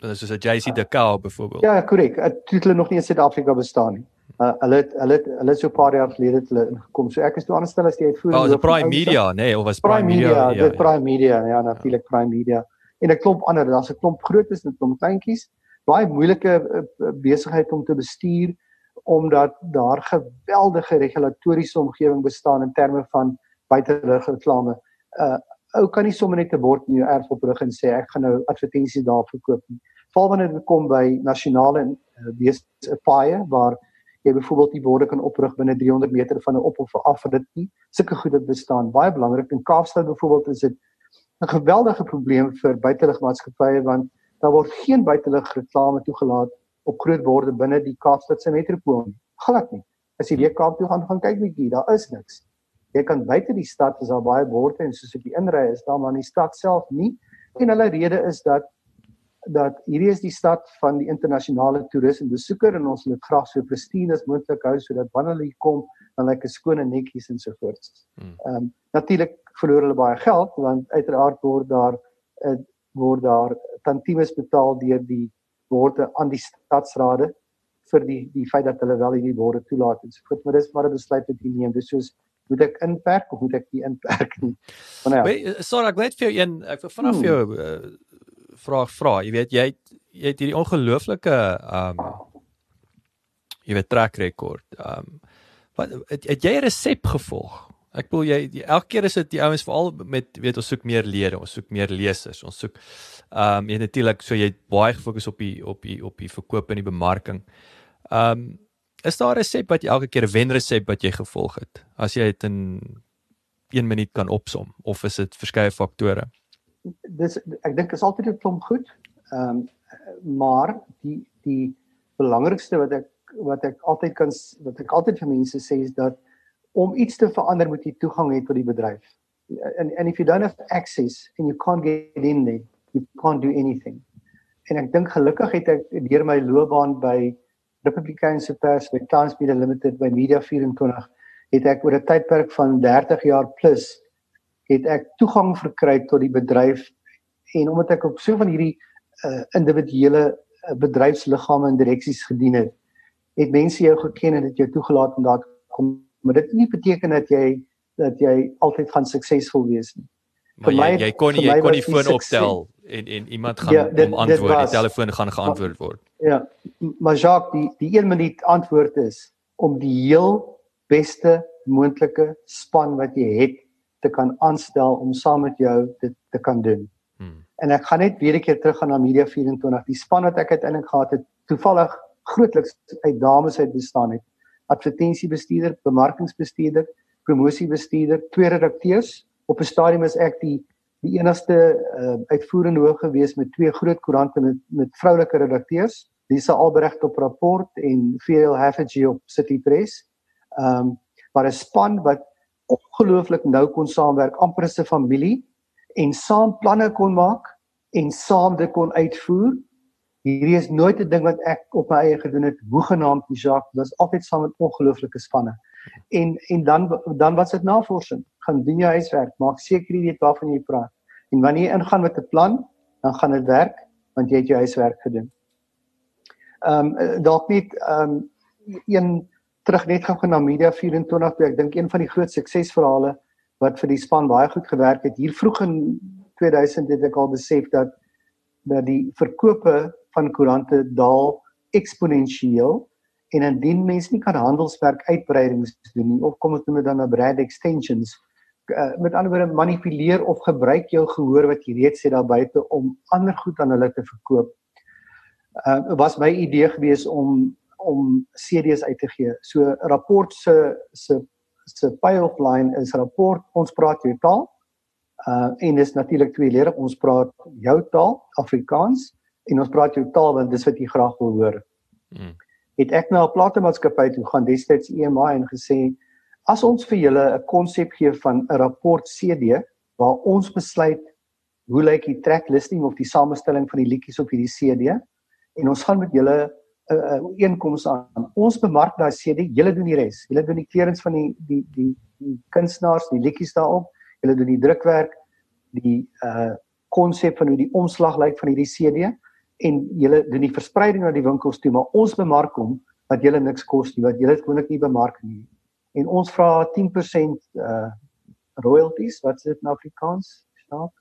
Speaker 1: dis soos 'n JC Decau byvoorbeeld.
Speaker 2: Ja, korrek. Dit hulle nog nie in Suid-Afrika bestaan nie. Uh, hulle het, hulle het, hulle het so 'n paar jaar gelede het hulle ingekom. So ek is toe aanstel as die uitvoerende.
Speaker 1: Oh, Prime Media, nee, of was
Speaker 2: Prime, Prime Media? Media ja, dit ja. Prime Media, ja, natuurlik ja. Prime Media. En 'n klomp ander, daar's 'n klomp grootes en 'n klomp kleintjies. Baie moeilike uh, besigheid om te bestuur omdat daar geweldige regulatoriese omgewing bestaan in terme van buitelug reklame. Uh ou kan nie sommer net 'n bord in jou erf oprig en sê ek gaan nou advertensies daar verkoop nie. Val wanneer dit kom by nasionale uh, wees 'n paaie waar jy byvoorbeeld die borde kan oprig binne 300 meter van 'n op of af vir dit nie. Sulke goed dit bestaan. Baie belangrik in Kaapstad byvoorbeeld is dit 'n geweldige probleem vir buiteligmaatskappye want daar word geen buitelig reklame toegelaat op groot borde binne die Kaapstadse metropool nie. Glad nie. As jy weer Kaap toe gaan gaan kyk bietjie, daar is niks. Jy kan buite die stad is daar baie borde en soos ek die inry is daar maar in die stad self nie. En hulle rede is dat dat hierdie is die stad van die internasionale toeriste besoeker en ons wil dit graag so pristien as moontlik hou sodat wanneer hulle kom dan dit skoon en netjies en so voort. Hmm. Ehm um, natuurlik verloor hulle baie geld want uiteraard word daar uh, word daar tantiemes betaal deur die borde aan die stadsrade vir die die feit dat hulle wel hierdie borde toelaat en so voort maar dis maar 'n besluit wat jy neem dis soos moet ek inperk of moet ek nie inperk nie.
Speaker 1: Maar nou ja. Sorry ek weet vir jou een ek wil vanaf hmm. jou uh, vraag vra. Jy weet jy het, jy het hierdie ongelooflike um jy weet track record. Um wat het, het jy 'n resep gevolg? Ek bedoel jy die, elke keer is dit die ouens veral met weet ons soek meer lede, ons soek meer lesers, ons soek ehm um, jy natuurlik so jy baie gefokus op die op die op die verkoop en die bemarking. Ehm um, is daar 'n resep wat jy elke keer 'n wenresep wat jy gevolg het as jy dit in 1 minuut kan opsom of is dit verskeie faktore?
Speaker 2: Dis ek dink is altyd 'n klomp goed. Ehm um, maar die die belangrikste wat ek wat ek altyd kan wat ek altyd vir mense sê is dat om iets te verander moet jy toegang hê tot die bedryf. And and if you don't have access and you can't get in there, you can't do anything. En ek dink gelukkig het ek deur my loopbaan by Republikaanse Pers by Times Media Limited by Media 24 het ek oor 'n tydperk van 30 jaar plus het ek toegang verkry tot die bedryf en omdat ek op so van hierdie uh, individuele uh, bedryfsliggame en direksies gedien het, het mense jou geken en dit jou toegelaat om daar kom. Maar dit nie beteken dat jy dat jy altyd gaan suksesvol wees nie.
Speaker 1: Maar jy, jy kon nie jy kon nie foon opstel en en iemand gaan ja, dit, om antwoord was, die telefoon gaan geantwoord word.
Speaker 2: Ja. Maar Jacques, die die 1 minuut antwoord is om die heel beste moontlike span wat jy het te kan aanstel om saam met jou dit te kan doen. Hmm. En ek gaan net weer 'n keer terug gaan na Media 24. Die span wat ek uiteindelik gehad het, toevallig grootliks uit dames uit bestaan het. Advertensiebestuurder, bemarkingsbestuurder, promosiebestuurder, twee redakteurs op 'n stadium is ek die die enigste uh, uitvoerende hoof gewees met twee groot koerante met met vroulike redakteurs, Lisa Albrecht op rapport en VL Hafferty op City Press. Ehm um, maar 'n span wat ongelooflik nou kon saamwerk, amper 'n familie en saam planne kon maak en saam dit kon uitvoer. Hierdie is nooit 'n ding wat ek op my eie gedoen het, hoegenaamd die Jacques, dit was altyd saam met ongelooflike spanne. En en dan dan was dit navorsing gaan doen jou huiswerk, maak seker jy weet waarvan jy praat. En wanneer jy ingaan met 'n plan, dan gaan dit werk want jy het jou huiswerk gedoen. Ehm um, dalk net ehm um, een terug net gou na Media 24 toe ek dink een van die groot suksesverhale wat vir die span baie goed gewerk het hier vroeg in 2000 het ek al besef dat dat die verkope van koerante daal eksponensieel en indien mense nie kan handelswerk uitbreidings doen nie of kom ons noem dit dan 'n brand extensions uh, met ander woorde manipuleer of gebruik jou gehoor wat jy reeds het daar buite om ander goed aan hulle te verkoop. Uh was my idee gewees om om CD's uit te gee. So rapport se se se pipeline is rapport ons praat jou taal. Uh en dis natuurlik tweeledig ons praat jou taal Afrikaans en ons praat jou taal want dis wat jy graag wil hoor. Hmm. Het ek nou 'n platemaatskappy toe gaan destyds EMI en gesê As ons vir julle 'n konsep gee van 'n rapport CD waar ons besluit hoe lyk die track listing of die samestelling van die liedjies op hierdie CD en ons gaan met julle 'n uh, inkomste aan. Ons bemark daai CD, julle doen die res. Julle doen die kleurings van die die die die kunstenaars, die liedjies daarop. Julle doen die drukwerk, die uh konsep van hoe die omslag lyk van hierdie CD en julle doen die verspreiding na die winkels toe, maar ons bemark hom wat julle niks kos nie, wat julle gewoonlik nie bemark nie. En ons vra 10% uh royalties, wat is dit in Afrikaans? Snaak?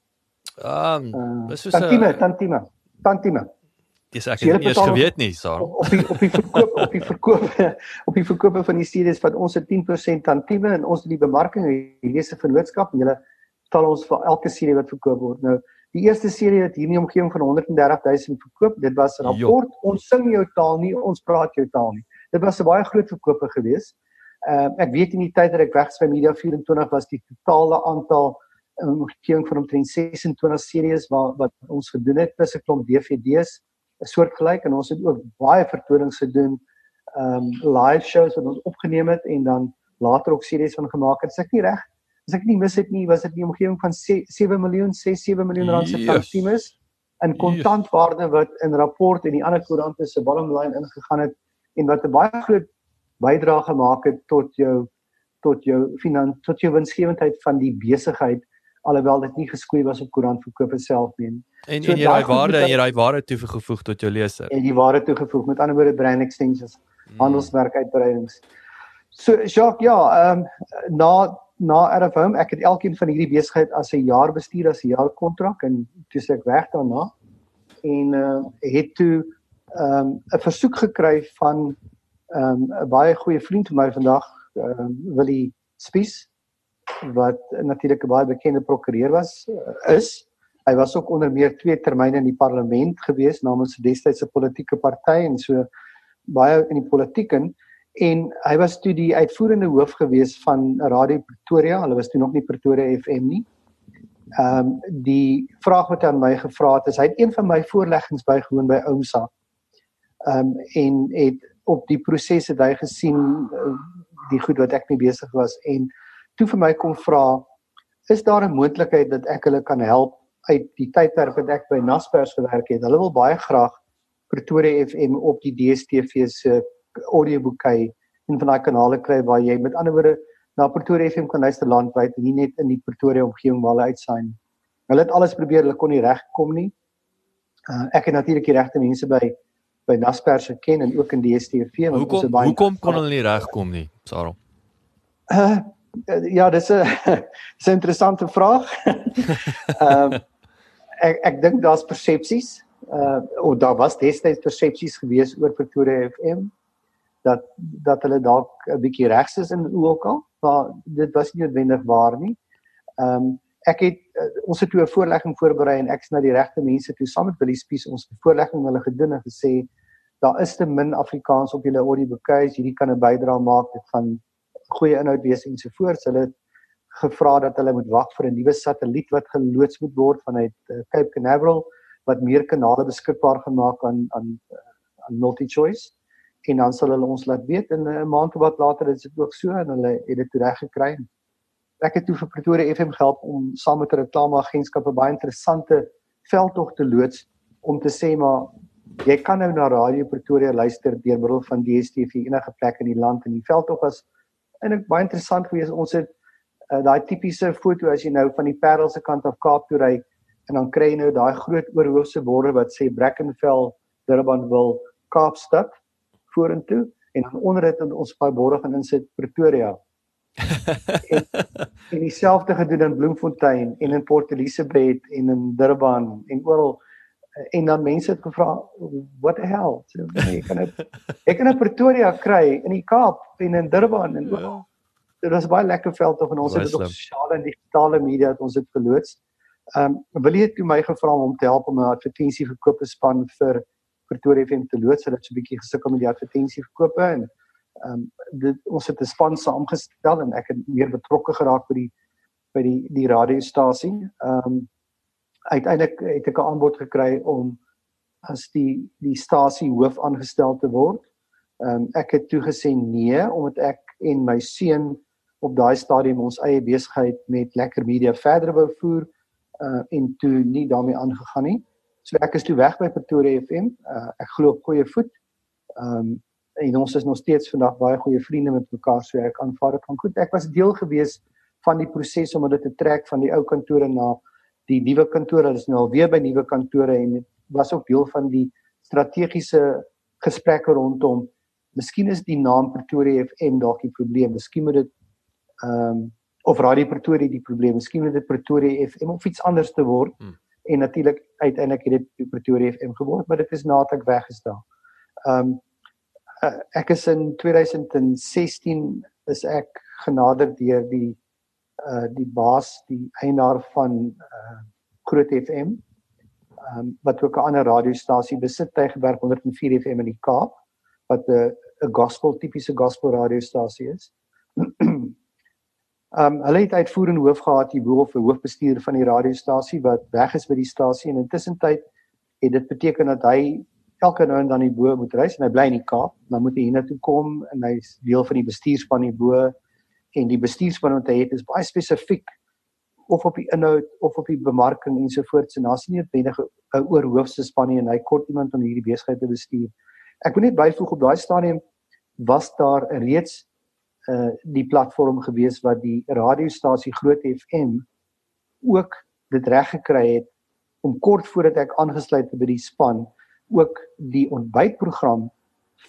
Speaker 1: Ehm, um, dis
Speaker 2: so 'n tantieme, tantieme. Tantieme.
Speaker 1: Dis ek het eers geweet nie, Saar.
Speaker 2: Op, op die op die verkoop op die verkoop op die verkoop van die series wat ons 'n 10% tantieme en ons die bemarking hierdie 'n vennootskap en hulle betaal ons vir elke serie wat verkoop word. Nou, die eerste serie het hierdie omgewing van 130 000 verkoop. Dit was rapport. Jo. Ons sing jou taal nie, ons praat jou taal nie. Dit was 'n baie groot verkope geweest. Uh, ek weet in die tyd dat ek weg was by Media 24 was die totale aantal in omgewing van omtrent 26 series wat wat ons gedoen het plus 'n klomp DVD's 'n soort gelyk en ons het ook baie vertonings gedoen um live shows wat ons opgeneem het en dan later ook series van gemaak het. As ek nie reg, as ek nie mis het nie, was dit nie omgewing van 7 miljoen, 6 7 miljoen rand se tantimes in kontantwaarde wat in rapport en die ander koerante se bottom line ingegaan het en wat 'n baie groot bydrae gemaak het tot jou tot jou finans tot jou winsgewendheid van die besigheid alhoewel dit nie geskoei was op koerantverkope self nie.
Speaker 1: En so en jy daai waarde en jy daai waarde toegevoeg tot jou leser.
Speaker 2: En die waarde toegevoeg met ander woorde brand extensions, hmm. handelsmerk uitbreidings. So Jacques, ja, ehm um, na na RF Home, ek het elkeen van hierdie besigheid as 'n jaar bestuur as 'n jaar kontrak en toe ek weg daarna en uh het toe ehm um, 'n versoek gekry van ehm um, 'n baie goeie vriend van my vandag, ehm um, Willie Spies wat natuurlik 'n baie bekende prokureur was uh, is. Hy was ook onder meer twee termyne in die parlement gewees namens 'n destydse politieke party en so baie in die politiek in en hy was toe die uitvoerende hoof gewees van Radio Pretoria. Hulle was toe nog nie Pretoria FM nie. Ehm um, die vraag wat hy aan my gevra het is hy het een van my voorleggings bygewoon by Oumsa. Ehm um, en het op die proses het hy gesien uh, die goed wat ek mee besig was en toe vir my kom vra is daar 'n moontlikheid dat ek hulle kan help uit die tydperk wat ek by Naspers gewerk het. Hulle wil baie graag Pretoria FM op die DStv se audioboekie en van daai kanale kry waar jy met ander woorde na Pretoria FM kan luister landwyd en nie net in die Pretoria omgewing waar hulle uitsaai. Hulle het alles probeer, hulle kon nie regkom nie. Uh, ek het natuurlik die regte mense by by Naspers geken en ook in DStv
Speaker 1: want hoekom, ons het baie Hoekom kon hulle nie regkom nie, Sarah?
Speaker 2: Uh ja, dis 'n dis 'n interessante vraag. Ehm um, ek ek dink daar's persepsies. Uh of daar was destyds persepsies gewees oor Pretoria FM dat dat hulle dalk 'n bietjie regs is in ook al, maar dit was nie noodwendig waar nie. Ehm um, ek het uh, ons het toe 'n voorlegging voorberei en ek's na die regte mense toe saam met Willie Spies ons voorlegging hulle gedoen en gesê daar is te min Afrikaans op julle audioboekies, hierdie kan 'n bydrae maak dit van goeie inhoud wees en so voort. Hulle het gevra dat hulle moet wag vir 'n nuwe satelliet wat geloods moet word vanuit uh, Cape Canaveral wat meer kanale beskikbaar gemaak aan aan aan multi-choice en dan sal hulle ons laat weet in 'n maand of wat later is dit ook so en hulle het dit reg gekry. Ek het toe vir Pretoria FM gehelp om saam met 'n reklameagentskap 'n baie interessante veldtog te loods om te sê maar jy kan nou na Radio Pretoria luister deur middel van DStv enige plek in die land en die veldtog was eintlik baie interessant gewees. Ons het uh, daai tipiese foto as jy nou van die Parel se kant af Kaap toe ry en dan kry jy nou daai groot oorhoofse borde wat sê Brackenfell, Durbanville, Kaapstad vorentoe en dan onder dit ons baie borde gaan insit Pretoria. En, en dieselfde gedoen in Bloemfontein en in Port Elizabeth en in Durban en oral en dan mense het gevra what the hell so, nee, ek kan dit ek kan in Pretoria kry in die Kaap en in Durban en ja. dit was baie lekker veld of en ons het dit op sosiale en digitale media het ons dit geloods. Ehm um, wil jy toe my gevra om te help om 'n advertensie verkope span vir Pretoria FM te loods sodat so 'n bietjie gesukkel met die advertensie verkope en ehm um, dit ons het 'n span saamgestel en ek het meer betrokke geraak by die by die die radiostasie. Ehm um, uiteindelik het ek 'n aanbod gekry om as die die stasie hoof aangestel te word. Ehm um, ek het toe gesê nee omdat ek en my seun op daai stadium ons eie besigheid met Lekker Media verder wou voer uh en toe nie daarmee aangegaan nie. So ek is toe weg by Pretoria FM. Uh ek glo op goeie voet. Ehm um, en ons is nog steeds vandag baie goeie vriende met mekaar so ek aanvaar dit van goed. Ek was deel gewees van die proses om dit te trek van die ou kantore na die nuwe kantore. Hulle is nou al weer by nuwe kantore en dit was ook deel van die strategiese gesprekke rondom Miskien is die naam Pretoria FM dalk die probleem. Miskien moet dit ehm um, of Radio Pretoria die probleem. Miskien moet dit Pretoria FM of iets anders te word. Hmm. En natuurlik uiteindelik het dit Pretoria FM geword, maar dit is nadat ek weggestaan. Ehm um, ek is in 2016 is ek genader deur die uh die baas, die eienaar van uh Groot FM. Ehm um, wat ook 'n ander radiostasie besit, Tygerberg 104 FM in die Kaap wat 'n 'n gospel tipiese gospel radiostasie is. Um hulle het uitvoerende hoof gehad hier bo of 'n hoofbestuurder van die radiostasie wat weg is by die stasie en intussen het dit beteken dat hy elke nou en dan hier bo moet reis en hy bly in die Kaap, dan moet hy hiernatoe kom en hy's deel van die bestuurspan hier bo en die bestuurspan wat hy het is baie spesifiek of op die inhoud of op die bemarking ensovoorts en daar's nie noodwendig 'n oorhoofse span nie en hy kort iemand om hierdie besigheid te bestuur. Ek moet net byvoeg op daai stadium was daar reeds uh die platform gewees wat die radiostasie Groot FM ook dit reg gekry het om kort voordat ek aangesluit het by die span ook die ontbytprogram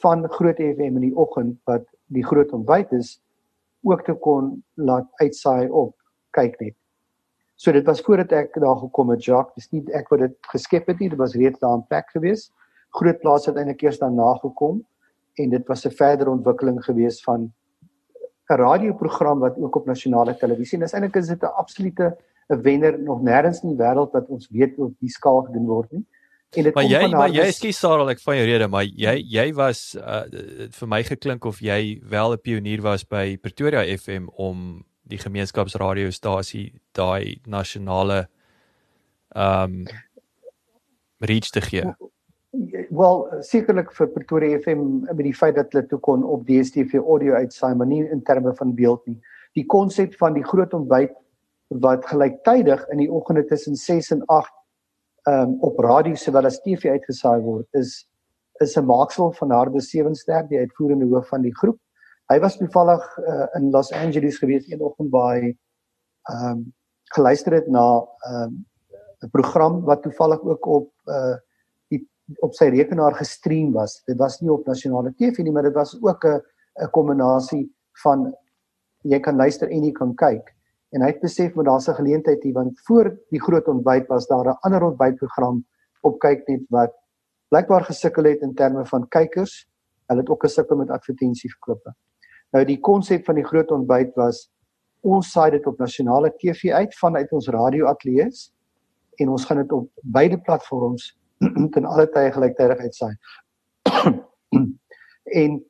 Speaker 2: van Groot FM in die oggend wat die groot ontbyt is ook te kon laat uitsaai op kyk net. So dit was voordat ek daar gekom het Jacques, dis nie ek wat dit geskep het nie, dit was reeds daar in plek gewees. Groot plaas het eintlik eers daarna gekom en dit was 'n verdere ontwikkeling gewees van 'n radioprogram wat ook op nasionale televisie en dis eintlik is dit 'n absolute 'n wenner nog nêrens in die wêreld wat ons weet op die skaal gedoen word nie.
Speaker 1: En dit kom van jy maar jy skiet Sarah ek van jou rede maar jy jy was uh, vir my geklink of jy wel 'n pionier was by Pretoria FM om die gemeenskapsradiostasie daai nasionale ehm um, reach te gee
Speaker 2: wel sekerlik vir Pretoria FM met die feit dat hulle toe kon op DStv audio uitsaai maar nie in terme van beeld nie. Die konsep van die groot ontbyt wat gelyktydig in die oggende tussen 6 en 8 um op radio sowel as TV uitgesaai word is is 'n maaksel van Harde Sewensterk die uitvoerende hoof van die groep. Hy was toevallig uh, in Los Angeles gewees een oggend waar hy um geluister het na um 'n program wat toevallig ook op uh op sy rekenaar gestream was. Dit was nie op nasionale TV nie, maar dit was ook 'n 'n kombinasie van jy kan luister en jy kan kyk. En hy het besef maar daar's 'n geleentheid hier want voor die groot ontbyt was daar 'n ander ontbytprogram op kyk net wat blykbaar gesukkel het in terme van kykers. Hulle het ook gesukkel met advertensieverkope. Nou die konsep van die groot ontbyt was ons saai dit op nasionale TV uit vanuit ons radioateljee's en ons gaan dit op beide platforms ten alle tye gelyktydig uitsaai. en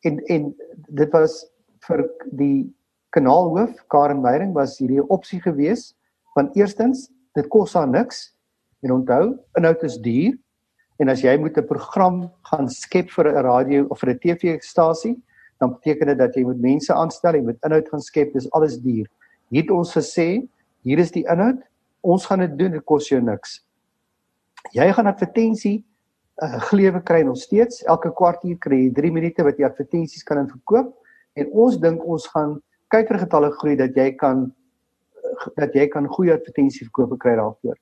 Speaker 2: en en dit was vir die kanaalhoof Karen Meyering was hierdie opsie gewees want eerstens dit kos haar niks en onthou inhoud is duur en as jy moet 'n program gaan skep vir 'n radio of vir 'n TV-stasie dan beteken dit dat jy moet mense aanstel jy moet inhoud gaan skep dis alles duur hier het ons gesê hier is die inhoud ons gaan dit doen dit kos jou niks Jy gaan advertensie uh, gelewe kry nog steeds. Elke kwartier kry jy 3 minute wat jy advertensies kan inverkoop en ons dink ons gaan kykergetalle groei dat jy kan dat jy kan goeie advertensieverkope kry daarvoor.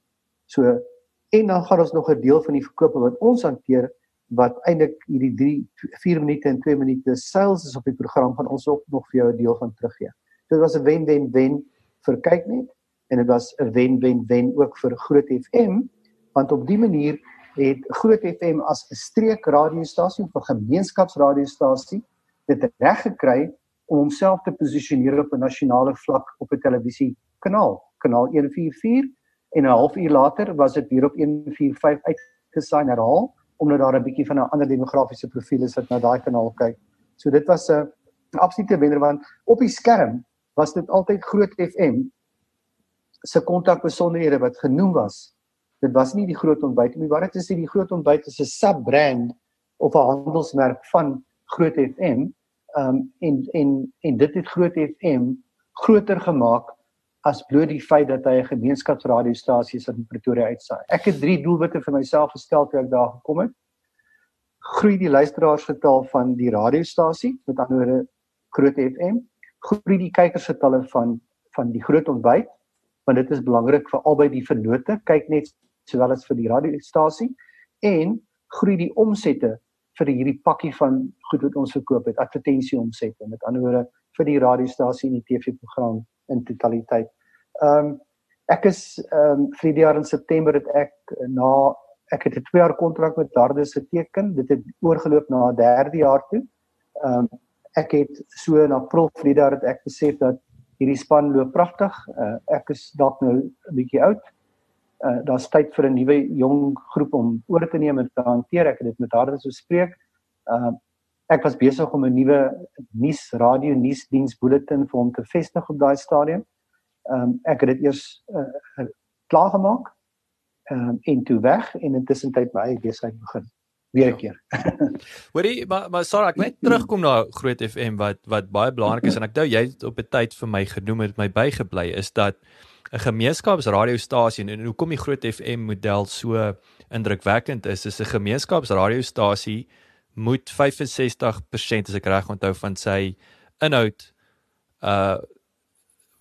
Speaker 2: So en dan gaan ons nog 'n deel van die verkope wat ons hanteer wat eintlik hierdie 3 4 minute en 2 minute sales is op die program van ons ook nog vir jou 'n deel van teruggee. So dit was 'n wen-wen-wen vir kyknet en dit was 'n wen-wen-wen ook vir Groot FM want op die manier het Groot FM as 'n streekradiostasie of 'n gemeenskapsradiostasie dit reg gekry om homself te posisioneer op 'n nasionale vlak op 'n televisiekanaal, kanaal 144 en 'n halfuur later was dit weer op 145 uitgesaai herhaal omdat daar 'n bietjie van 'n ander demografiese profiel is wat na daai kanaal kyk. So dit was 'n absolute wenner want op die skerm was dit altyd Groot FM se kontakbesonderhede wat genoem was dit was nie die groot ontbyt nie. Wat dit is die groot ontbyt is 'n sub-brand of 'n handelsmerk van Groot FM. Um, en en en dit het Groot FM groter gemaak as bloot die feit dat hy 'n gemeenskapsradiostasie is in Pretoria uitsaai. Ek het drie doelwitte vir myself gestel toe ek daar gekom het. groei die luisteraarsgetal van die radiostasie, met ander woorde Groot FM, groei die kykersgetalle van van die Groot Ontbyt, want dit is belangrik vir albei die vennote, kyk net sowel as vir die radiostasie en groei die omsette vir hierdie pakkie van goed wat ons verkoop het, advertensie omsette, met ander woorde vir die radiostasie en die TV-program in totaliteit. Ehm um, ek is ehm um, vir die jaar in September het ek na ek het 'n 2 jaar kontrak met Dardus geteken. Dit het oorgeloop na 'n derde jaar toe. Ehm um, ek het so in April vir die jaar het ek besef dat hierdie span loop pragtig. Uh, ek is dalk nou 'n bietjie oud. Uh, daar's tyd vir 'n nuwe jong groep om oor te neem en te hanteer. Ek het dit met Dardus bespreek. Ehm uh, ek was besig om 'n nuwe nuus radio nuusdiens bulletin vir hom te vestig op daai stadium. Ehm um, ek het dit eers uh, klaar gemaak. Ehm um, en toe weg en intussen tyd my eie besigheid begin weer 'n keer.
Speaker 1: Hoorie, maar maar sorry, ek net terugkom na Groot FM wat wat baie belangrik is en ek dou jy het op 'n tyd vir my genoem het my bygebly is dat 'n gemeenskapsradiostasie en hoekom die Groot FM model so indrukwekkend is, is 'n gemeenskapsradiostasie moet 65% as ek reg onthou van sy inhoud uh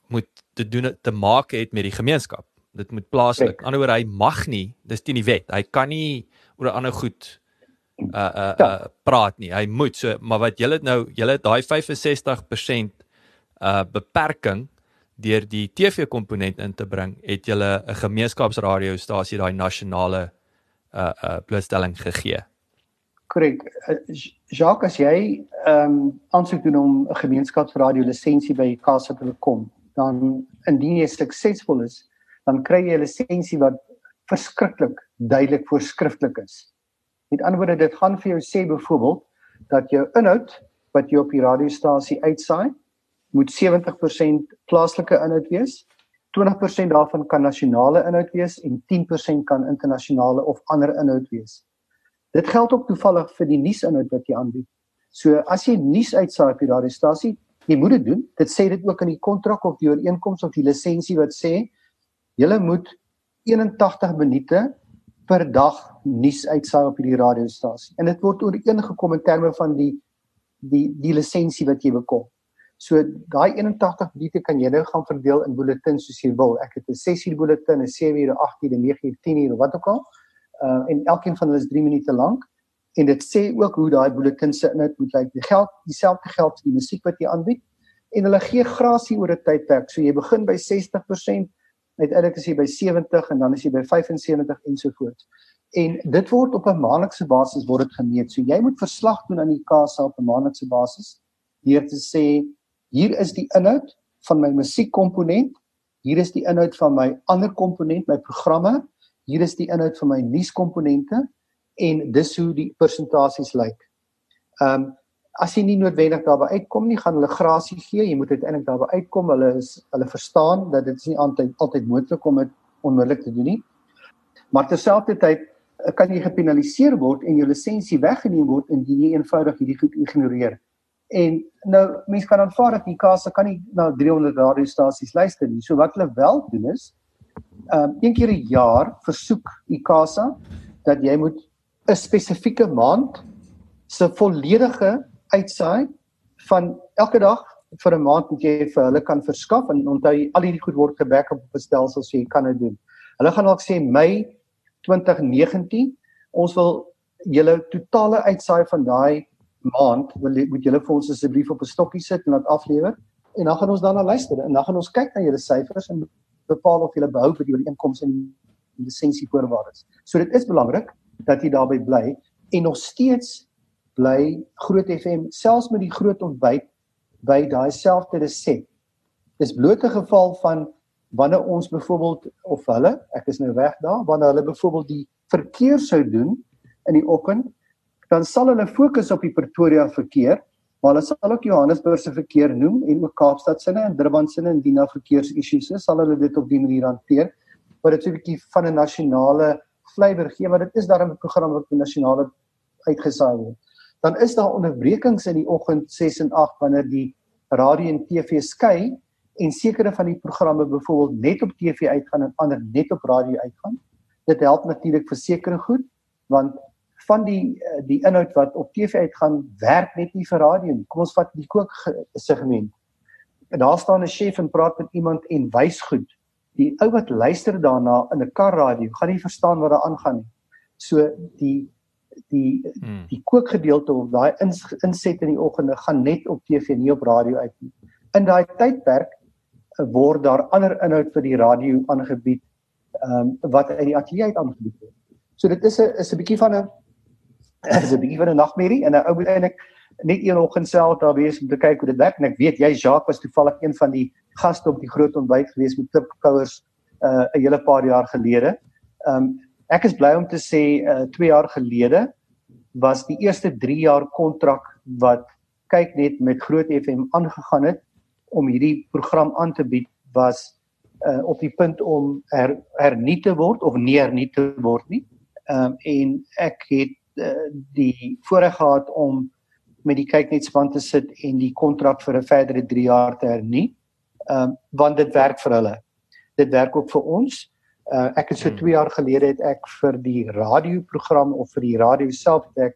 Speaker 1: moet te doen te maak het met die gemeenskap. Dit moet plaaslik. Aan die ander oor hy mag nie, dis teen die wet. Hy kan nie oor ander goed uh uh, ja. uh praat nie. Hy moet so maar wat julle nou julle het daai 65% uh beperking deur die TV komponent in te bring, het julle 'n gemeenskapsradiostasie daai nasionale uh uh blootstelling gegee.
Speaker 2: Korrek. Eh, Jacques, as jy ehm um, aansoek doen om 'n gemeenskapsradio lisensie by Kasa te bekom, dan indien jy suksesvol is, dan kry jy 'n lisensie wat verskriklik duidelik voorskrifklik is. Met ander woorde, dit gaan vir jou sê byvoorbeeld dat jou inhoud wat jy op die radiostasie uitsaai, moet 70% plaaslike inhoud wees. 20% daarvan kan nasionale inhoud wees en 10% kan internasionale of ander inhoud wees. Dit geld ook toevallig vir die nuusinhoud wat jy aanbied. So as jy nuus uitsaai op die radiostasie, jy moet dit doen. Dit sê dit ook in die kontrak of die ooreenkoms of die lisensie wat sê jy moet 81 minute per dag nuus uitsaai op hierdie radiostasie. En dit word ooreengekom in terme van die die die lisensie wat jy bekom. So daai 81 minute kan jy nou gaan verdeel in bulletins soos jy wil. Ek het 'n 6 uur bulletin, 'n 7 uur, 8 uur, 9 uur, 10 uur, wat ook al uh, en elkeen van hulle is 3 minute lank en dit sê ook hoe daai bulletin se inhoud moet lyk. Die geld dieselfde geld vir die musiek wat jy aanbied en hulle gee grasie oor 'n tydperk. So jy begin by 60%, uiteindelik is jy by 70 en dan is jy by 75 ensovoorts. En dit word op 'n maandelikse basis word dit gemeet. So jy moet verslag doen aan die kassa op 'n maandelikse basis deur te sê hier is die inhoud van my musiekkomponent, hier is die inhoud van my ander komponent, my programme hier is die inhoud van my nuuskomponente en dis hoe die persentasies lyk. Ehm um, as jy nie noodwendig daarby uitkom nie, gaan hulle grasie gee. Jy moet uiteindelik daarby uitkom. Hulle is hulle verstaan dat dit nie altyd altyd moontlik om dit onmiddellik te doen nie. Maar terselfdertyd eh, kan jy gepenaliseer word en jou lisensie weggeneem word indien jy eenvoudig hierdie goed ignoreer. En nou mense kan aanvaar dat kase kan nie na 300 radiostasies luister nie. So wat hulle wel doen is ehm um, een keer 'n jaar versoek ICASA dat jy moet 'n spesifieke maand se volledige uitsaai van elke dag vir 'n maand moet jy vir hulle kan verskaf en onthou al hierdie goed word geback op 'n stelsel so jy kan dit doen. Hulle gaan dalk sê Mei 2019 ons wil julle totale uitsaai van daai maand wil moet julle vir ons asseblief op 'n stokkie sit en laat aflewer en dan gaan ons daarna luister en dan gaan ons kyk na julle syfers en bepaal of jy behou vir die ooreenkomste en die lisensie voorwaardes. So dit is belangrik dat jy daarby bly en nog steeds bly Groot FM selfs met die groot ontbyt by daai selfde resept. Dis bloot 'n geval van wanneer ons byvoorbeeld of hulle, ek is nou weg daar, wanneer hulle byvoorbeeld die verkeer sou doen in die oggend, dan sal hulle fokus op die Pretoria verkeer Maar hulle sal ook Johannesburg se verkeer noem en ook Kaapstad se en Durban se en Dina verkeersissues is, sal hulle dit op die manier hanteer. Maar dit is 'n bietjie van 'n nasionale flavour gee, maar dit is daarom 'n program wat die nasionale uitgesaai word. Dan is daar onderbrekings in die oggend 6 en 8 wanneer die radio en TV skei en sekere van die programme byvoorbeeld net op TV uitgaan en ander net op radio uitgaan. Dit help natuurlik vir sekere goed want van die uh, die inhoud wat op TV uitgaan werk net nie vir radio nie. Kom ons vat die kook segment. Daar staan 'n chef en praat met iemand en wys goed. Die ou wat luister daarna in 'n karradio gaan nie verstaan wat daar aangaan nie. So die die hmm. die kookgedeelte of daai inset in die oggende gaan net op TV nie op radio uit nie. In daai tydperk uh, word daar ander inhoud vir die radio aangebied ehm um, wat uit die ateljee uit aangebied word. So dit is 'n is 'n bietjie van 'n is 'n bietjie van 'n nagmerrie en 'n ou moet eintlik net een oggend self daar wees om te kyk hoe dit werk en ek weet jy Jacques was toevallig een van die gaste op die groot ontbyt gewees met klipkouers uh 'n hele paar jaar gelede. Um ek is bly om te sê uh 2 jaar gelede was die eerste 3 jaar kontrak wat kyk net met Groot FM aangegaan het om hierdie program aan te bied was uh op die punt om her, hernuut te word of nie hernuut te word nie. Um en ek het uh, die voorreg gehad om met die kyknetspan te sit en die kontrak vir 'n verdere 3 jaar te hernie. Ehm um, want dit werk vir hulle. Dit werk ook vir ons. Uh, ek het so 2 hmm. jaar gelede het ek vir die radioprogram of vir die radio self het ek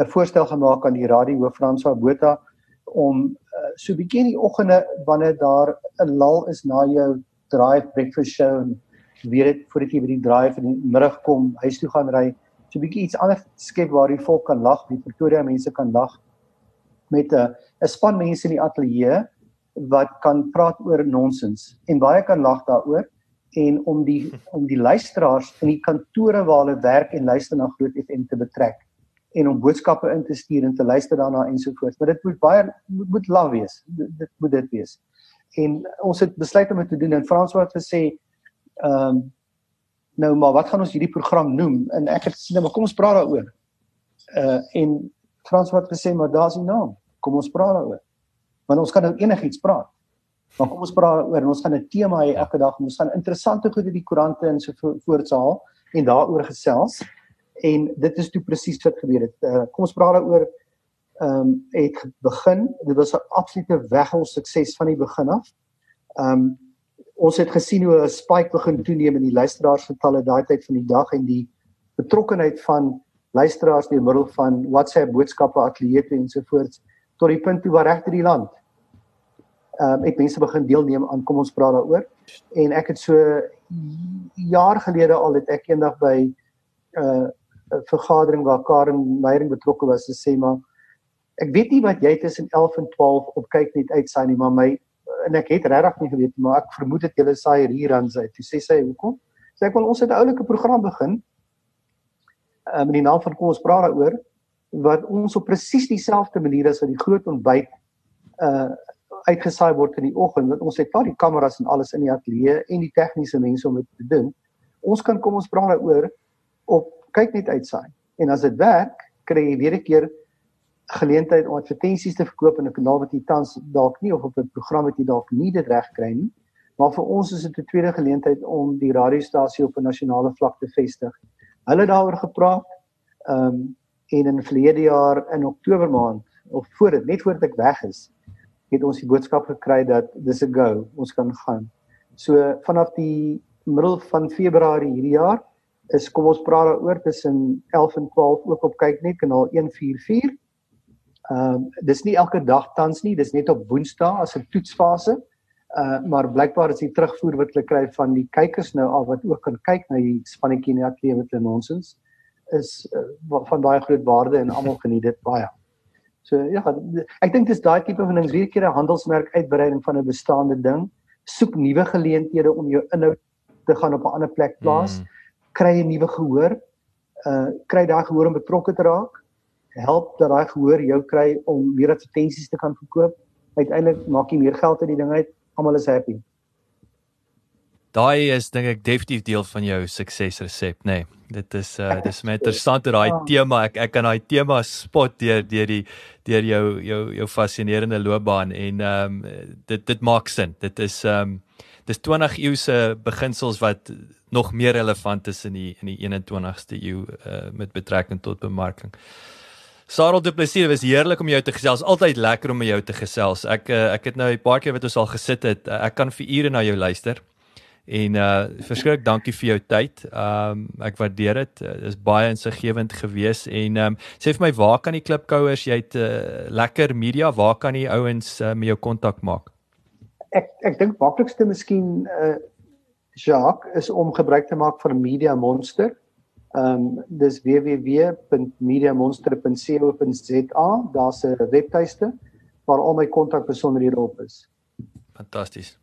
Speaker 2: 'n voorstel gemaak aan die radio hoof Franswa Botha om uh, so bietjie in die oggende wanneer daar 'n lal is na jou drive breakfast show en weet dit voordat jy by die drive in die middag kom huis toe gaan ry so 'n bietjie iets anders skep waar die volk kan lag, die Pretoria mense kan lag met 'n 'n span mense in die ateljee wat kan praat oor nonsens en baie kan lag daaroor en om die om die luisteraars in die kantore waar hulle werk en luister na Groot FM te betrek en om boodskappe in te stuur en te luister daarna ensovoorts. Maar dit moet baie moet, moet laf wees. Dit, dit moet dit wees. En ons het besluit om dit te doen en Frans wat gesê ehm um, nou maar wat gaan ons hierdie program noem en ek het sê nou maar kom ons praat daaroor. Uh en Frans wat gesê maar daar's 'n naam. Kom ons praat daaroor. Want ons kan nou enigiets praat. Maar kom ons praat oor en ons gaan 'n tema hê elke dag. Ons gaan interessante goed uit die koerante en so voorts haal en daaroor gesels. En dit is toe presies wat gebeur het. Uh kom ons praat daaroor ehm um, het begin. Dit was 'n absolute weghol sukses van die begin af. Ehm um, ons het gesien hoe 'n spike begin toeneem in die luisteraarsgetalle daai tyd van die dag en die betrokkenheid van luisteraars deur middel van WhatsApp boodskappe, atlete en so voort tot die punt toe waar regter die land ehm um, ek mense begin deelneem aan kom ons praat daaroor. En ek het so jaar gelede al het ek eendag by 'n uh, vergadering waar Karen Meyering betrokke was gesê maar ek weet nie wat jy tussen 11 en 12 op kyk net uitsaai nie maar my en ek het regtig nie geweet maar ek vermoed dit julle saai reruns uit. Toe sê sy hoekom? Sê ek wil ons het 'n oulike program begin. Ehm um, in die naam van kom ons praat daaroor wat ons op presies dieselfde manier as wat die groot ontbyt uh uitgesaai word in die oggend want ons het al die kameras en alles in die ateljee en die tegniese mense om dit te doen. Ons kan kom ons praat daaroor op kyk net uitsaai. En as dit werk, kry jy weer 'n keer geleentheid om advertensies te verkoop in 'n kanaal wat jy tans dalk nie of op 'n program wat jy dalk nie dit reg kry nie. Maar vir ons is dit 'n tweede geleentheid om die radiostasie op 'n nasionale vlak te vestig. Hulle daaroor gepraat. Ehm um, en in verlede jaar in Oktober maand of voor dit net voordat ek weg is, het ons die boodskap gekry dat dis 'n go, ons kan gaan. So vanaf die middel van Februarie hierdie jaar is kom ons praat daaroor tussen 11 en 12 ook op kyk net kanaal 144 Ehm um, dis nie elke dag tans nie, dis net op Woensdae as 'n toetsfase. Uh maar blykbaar is die terugvoer wat hulle kry van die kykers nou al wat ook kan kyk na die spannetjie in die ateljee met nonsens is uh, van baie groot waarde en almal geniet dit baie. So ja, ek dink dis daai tipe van ding, weer keer 'n handelsmerk uitbreiding van 'n bestaande ding, soek nuwe geleenthede om jou inhoud te gaan op 'n ander plek plaas, mm. kry 'n nuwe gehoor, uh kry daai gehoor om betrokke te raak help dat daai gehoor jou kry om meer advertensies te kan verkoop. Uiteindelik maak jy meer geld uit die ding uit. Almal is happy.
Speaker 1: Daai is dink ek definitief deel van jou suksesresep, nê. Nee, dit is uh dis my interessant dat daai tema ek ek kan daai tema spot deur deur die deur jou jou jou fascinerende loopbaan en ehm um, dit dit maak sin. Dit is ehm um, dis 20 eeuse beginsels wat nog meer relevant is in die in die 21ste eeu uh met betrekking tot bemarking. Sarel Du Plessis, dit was heerlik om jou te gesels. Altyd lekker om met jou te gesels. Ek eh, ek het nou 'n paar keer wat ons al gesit het. Eh, ek kan vir ure na jou luister. En uh verskriklik dankie vir jou tyd. Um ek waardeer dit. Uh, dit is baie insiggewend geweest en um sê vir my waar kan die klipkouers jy het uh, lekker media, waar kan die ouens uh, met jou kontak maak?
Speaker 2: Ek ek dink maklikste miskien uh Jacques is om gebruik te maak van Media Monster. Ehm um, dis www.mediamonster.co.za. Daar's 'n webtuiste waar al my kontakbesonderhede op is.
Speaker 1: Fantasties.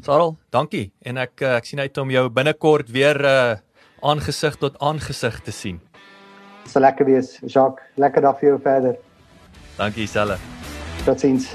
Speaker 1: Sarel, dankie en ek eh, ek sien uit om jou binnekort weer uh aangesig tot aangesig te sien.
Speaker 2: Sal lekker wees, Jacques. Lekker dag vir jou verder.
Speaker 1: Dankie selfe.
Speaker 2: Totsiens.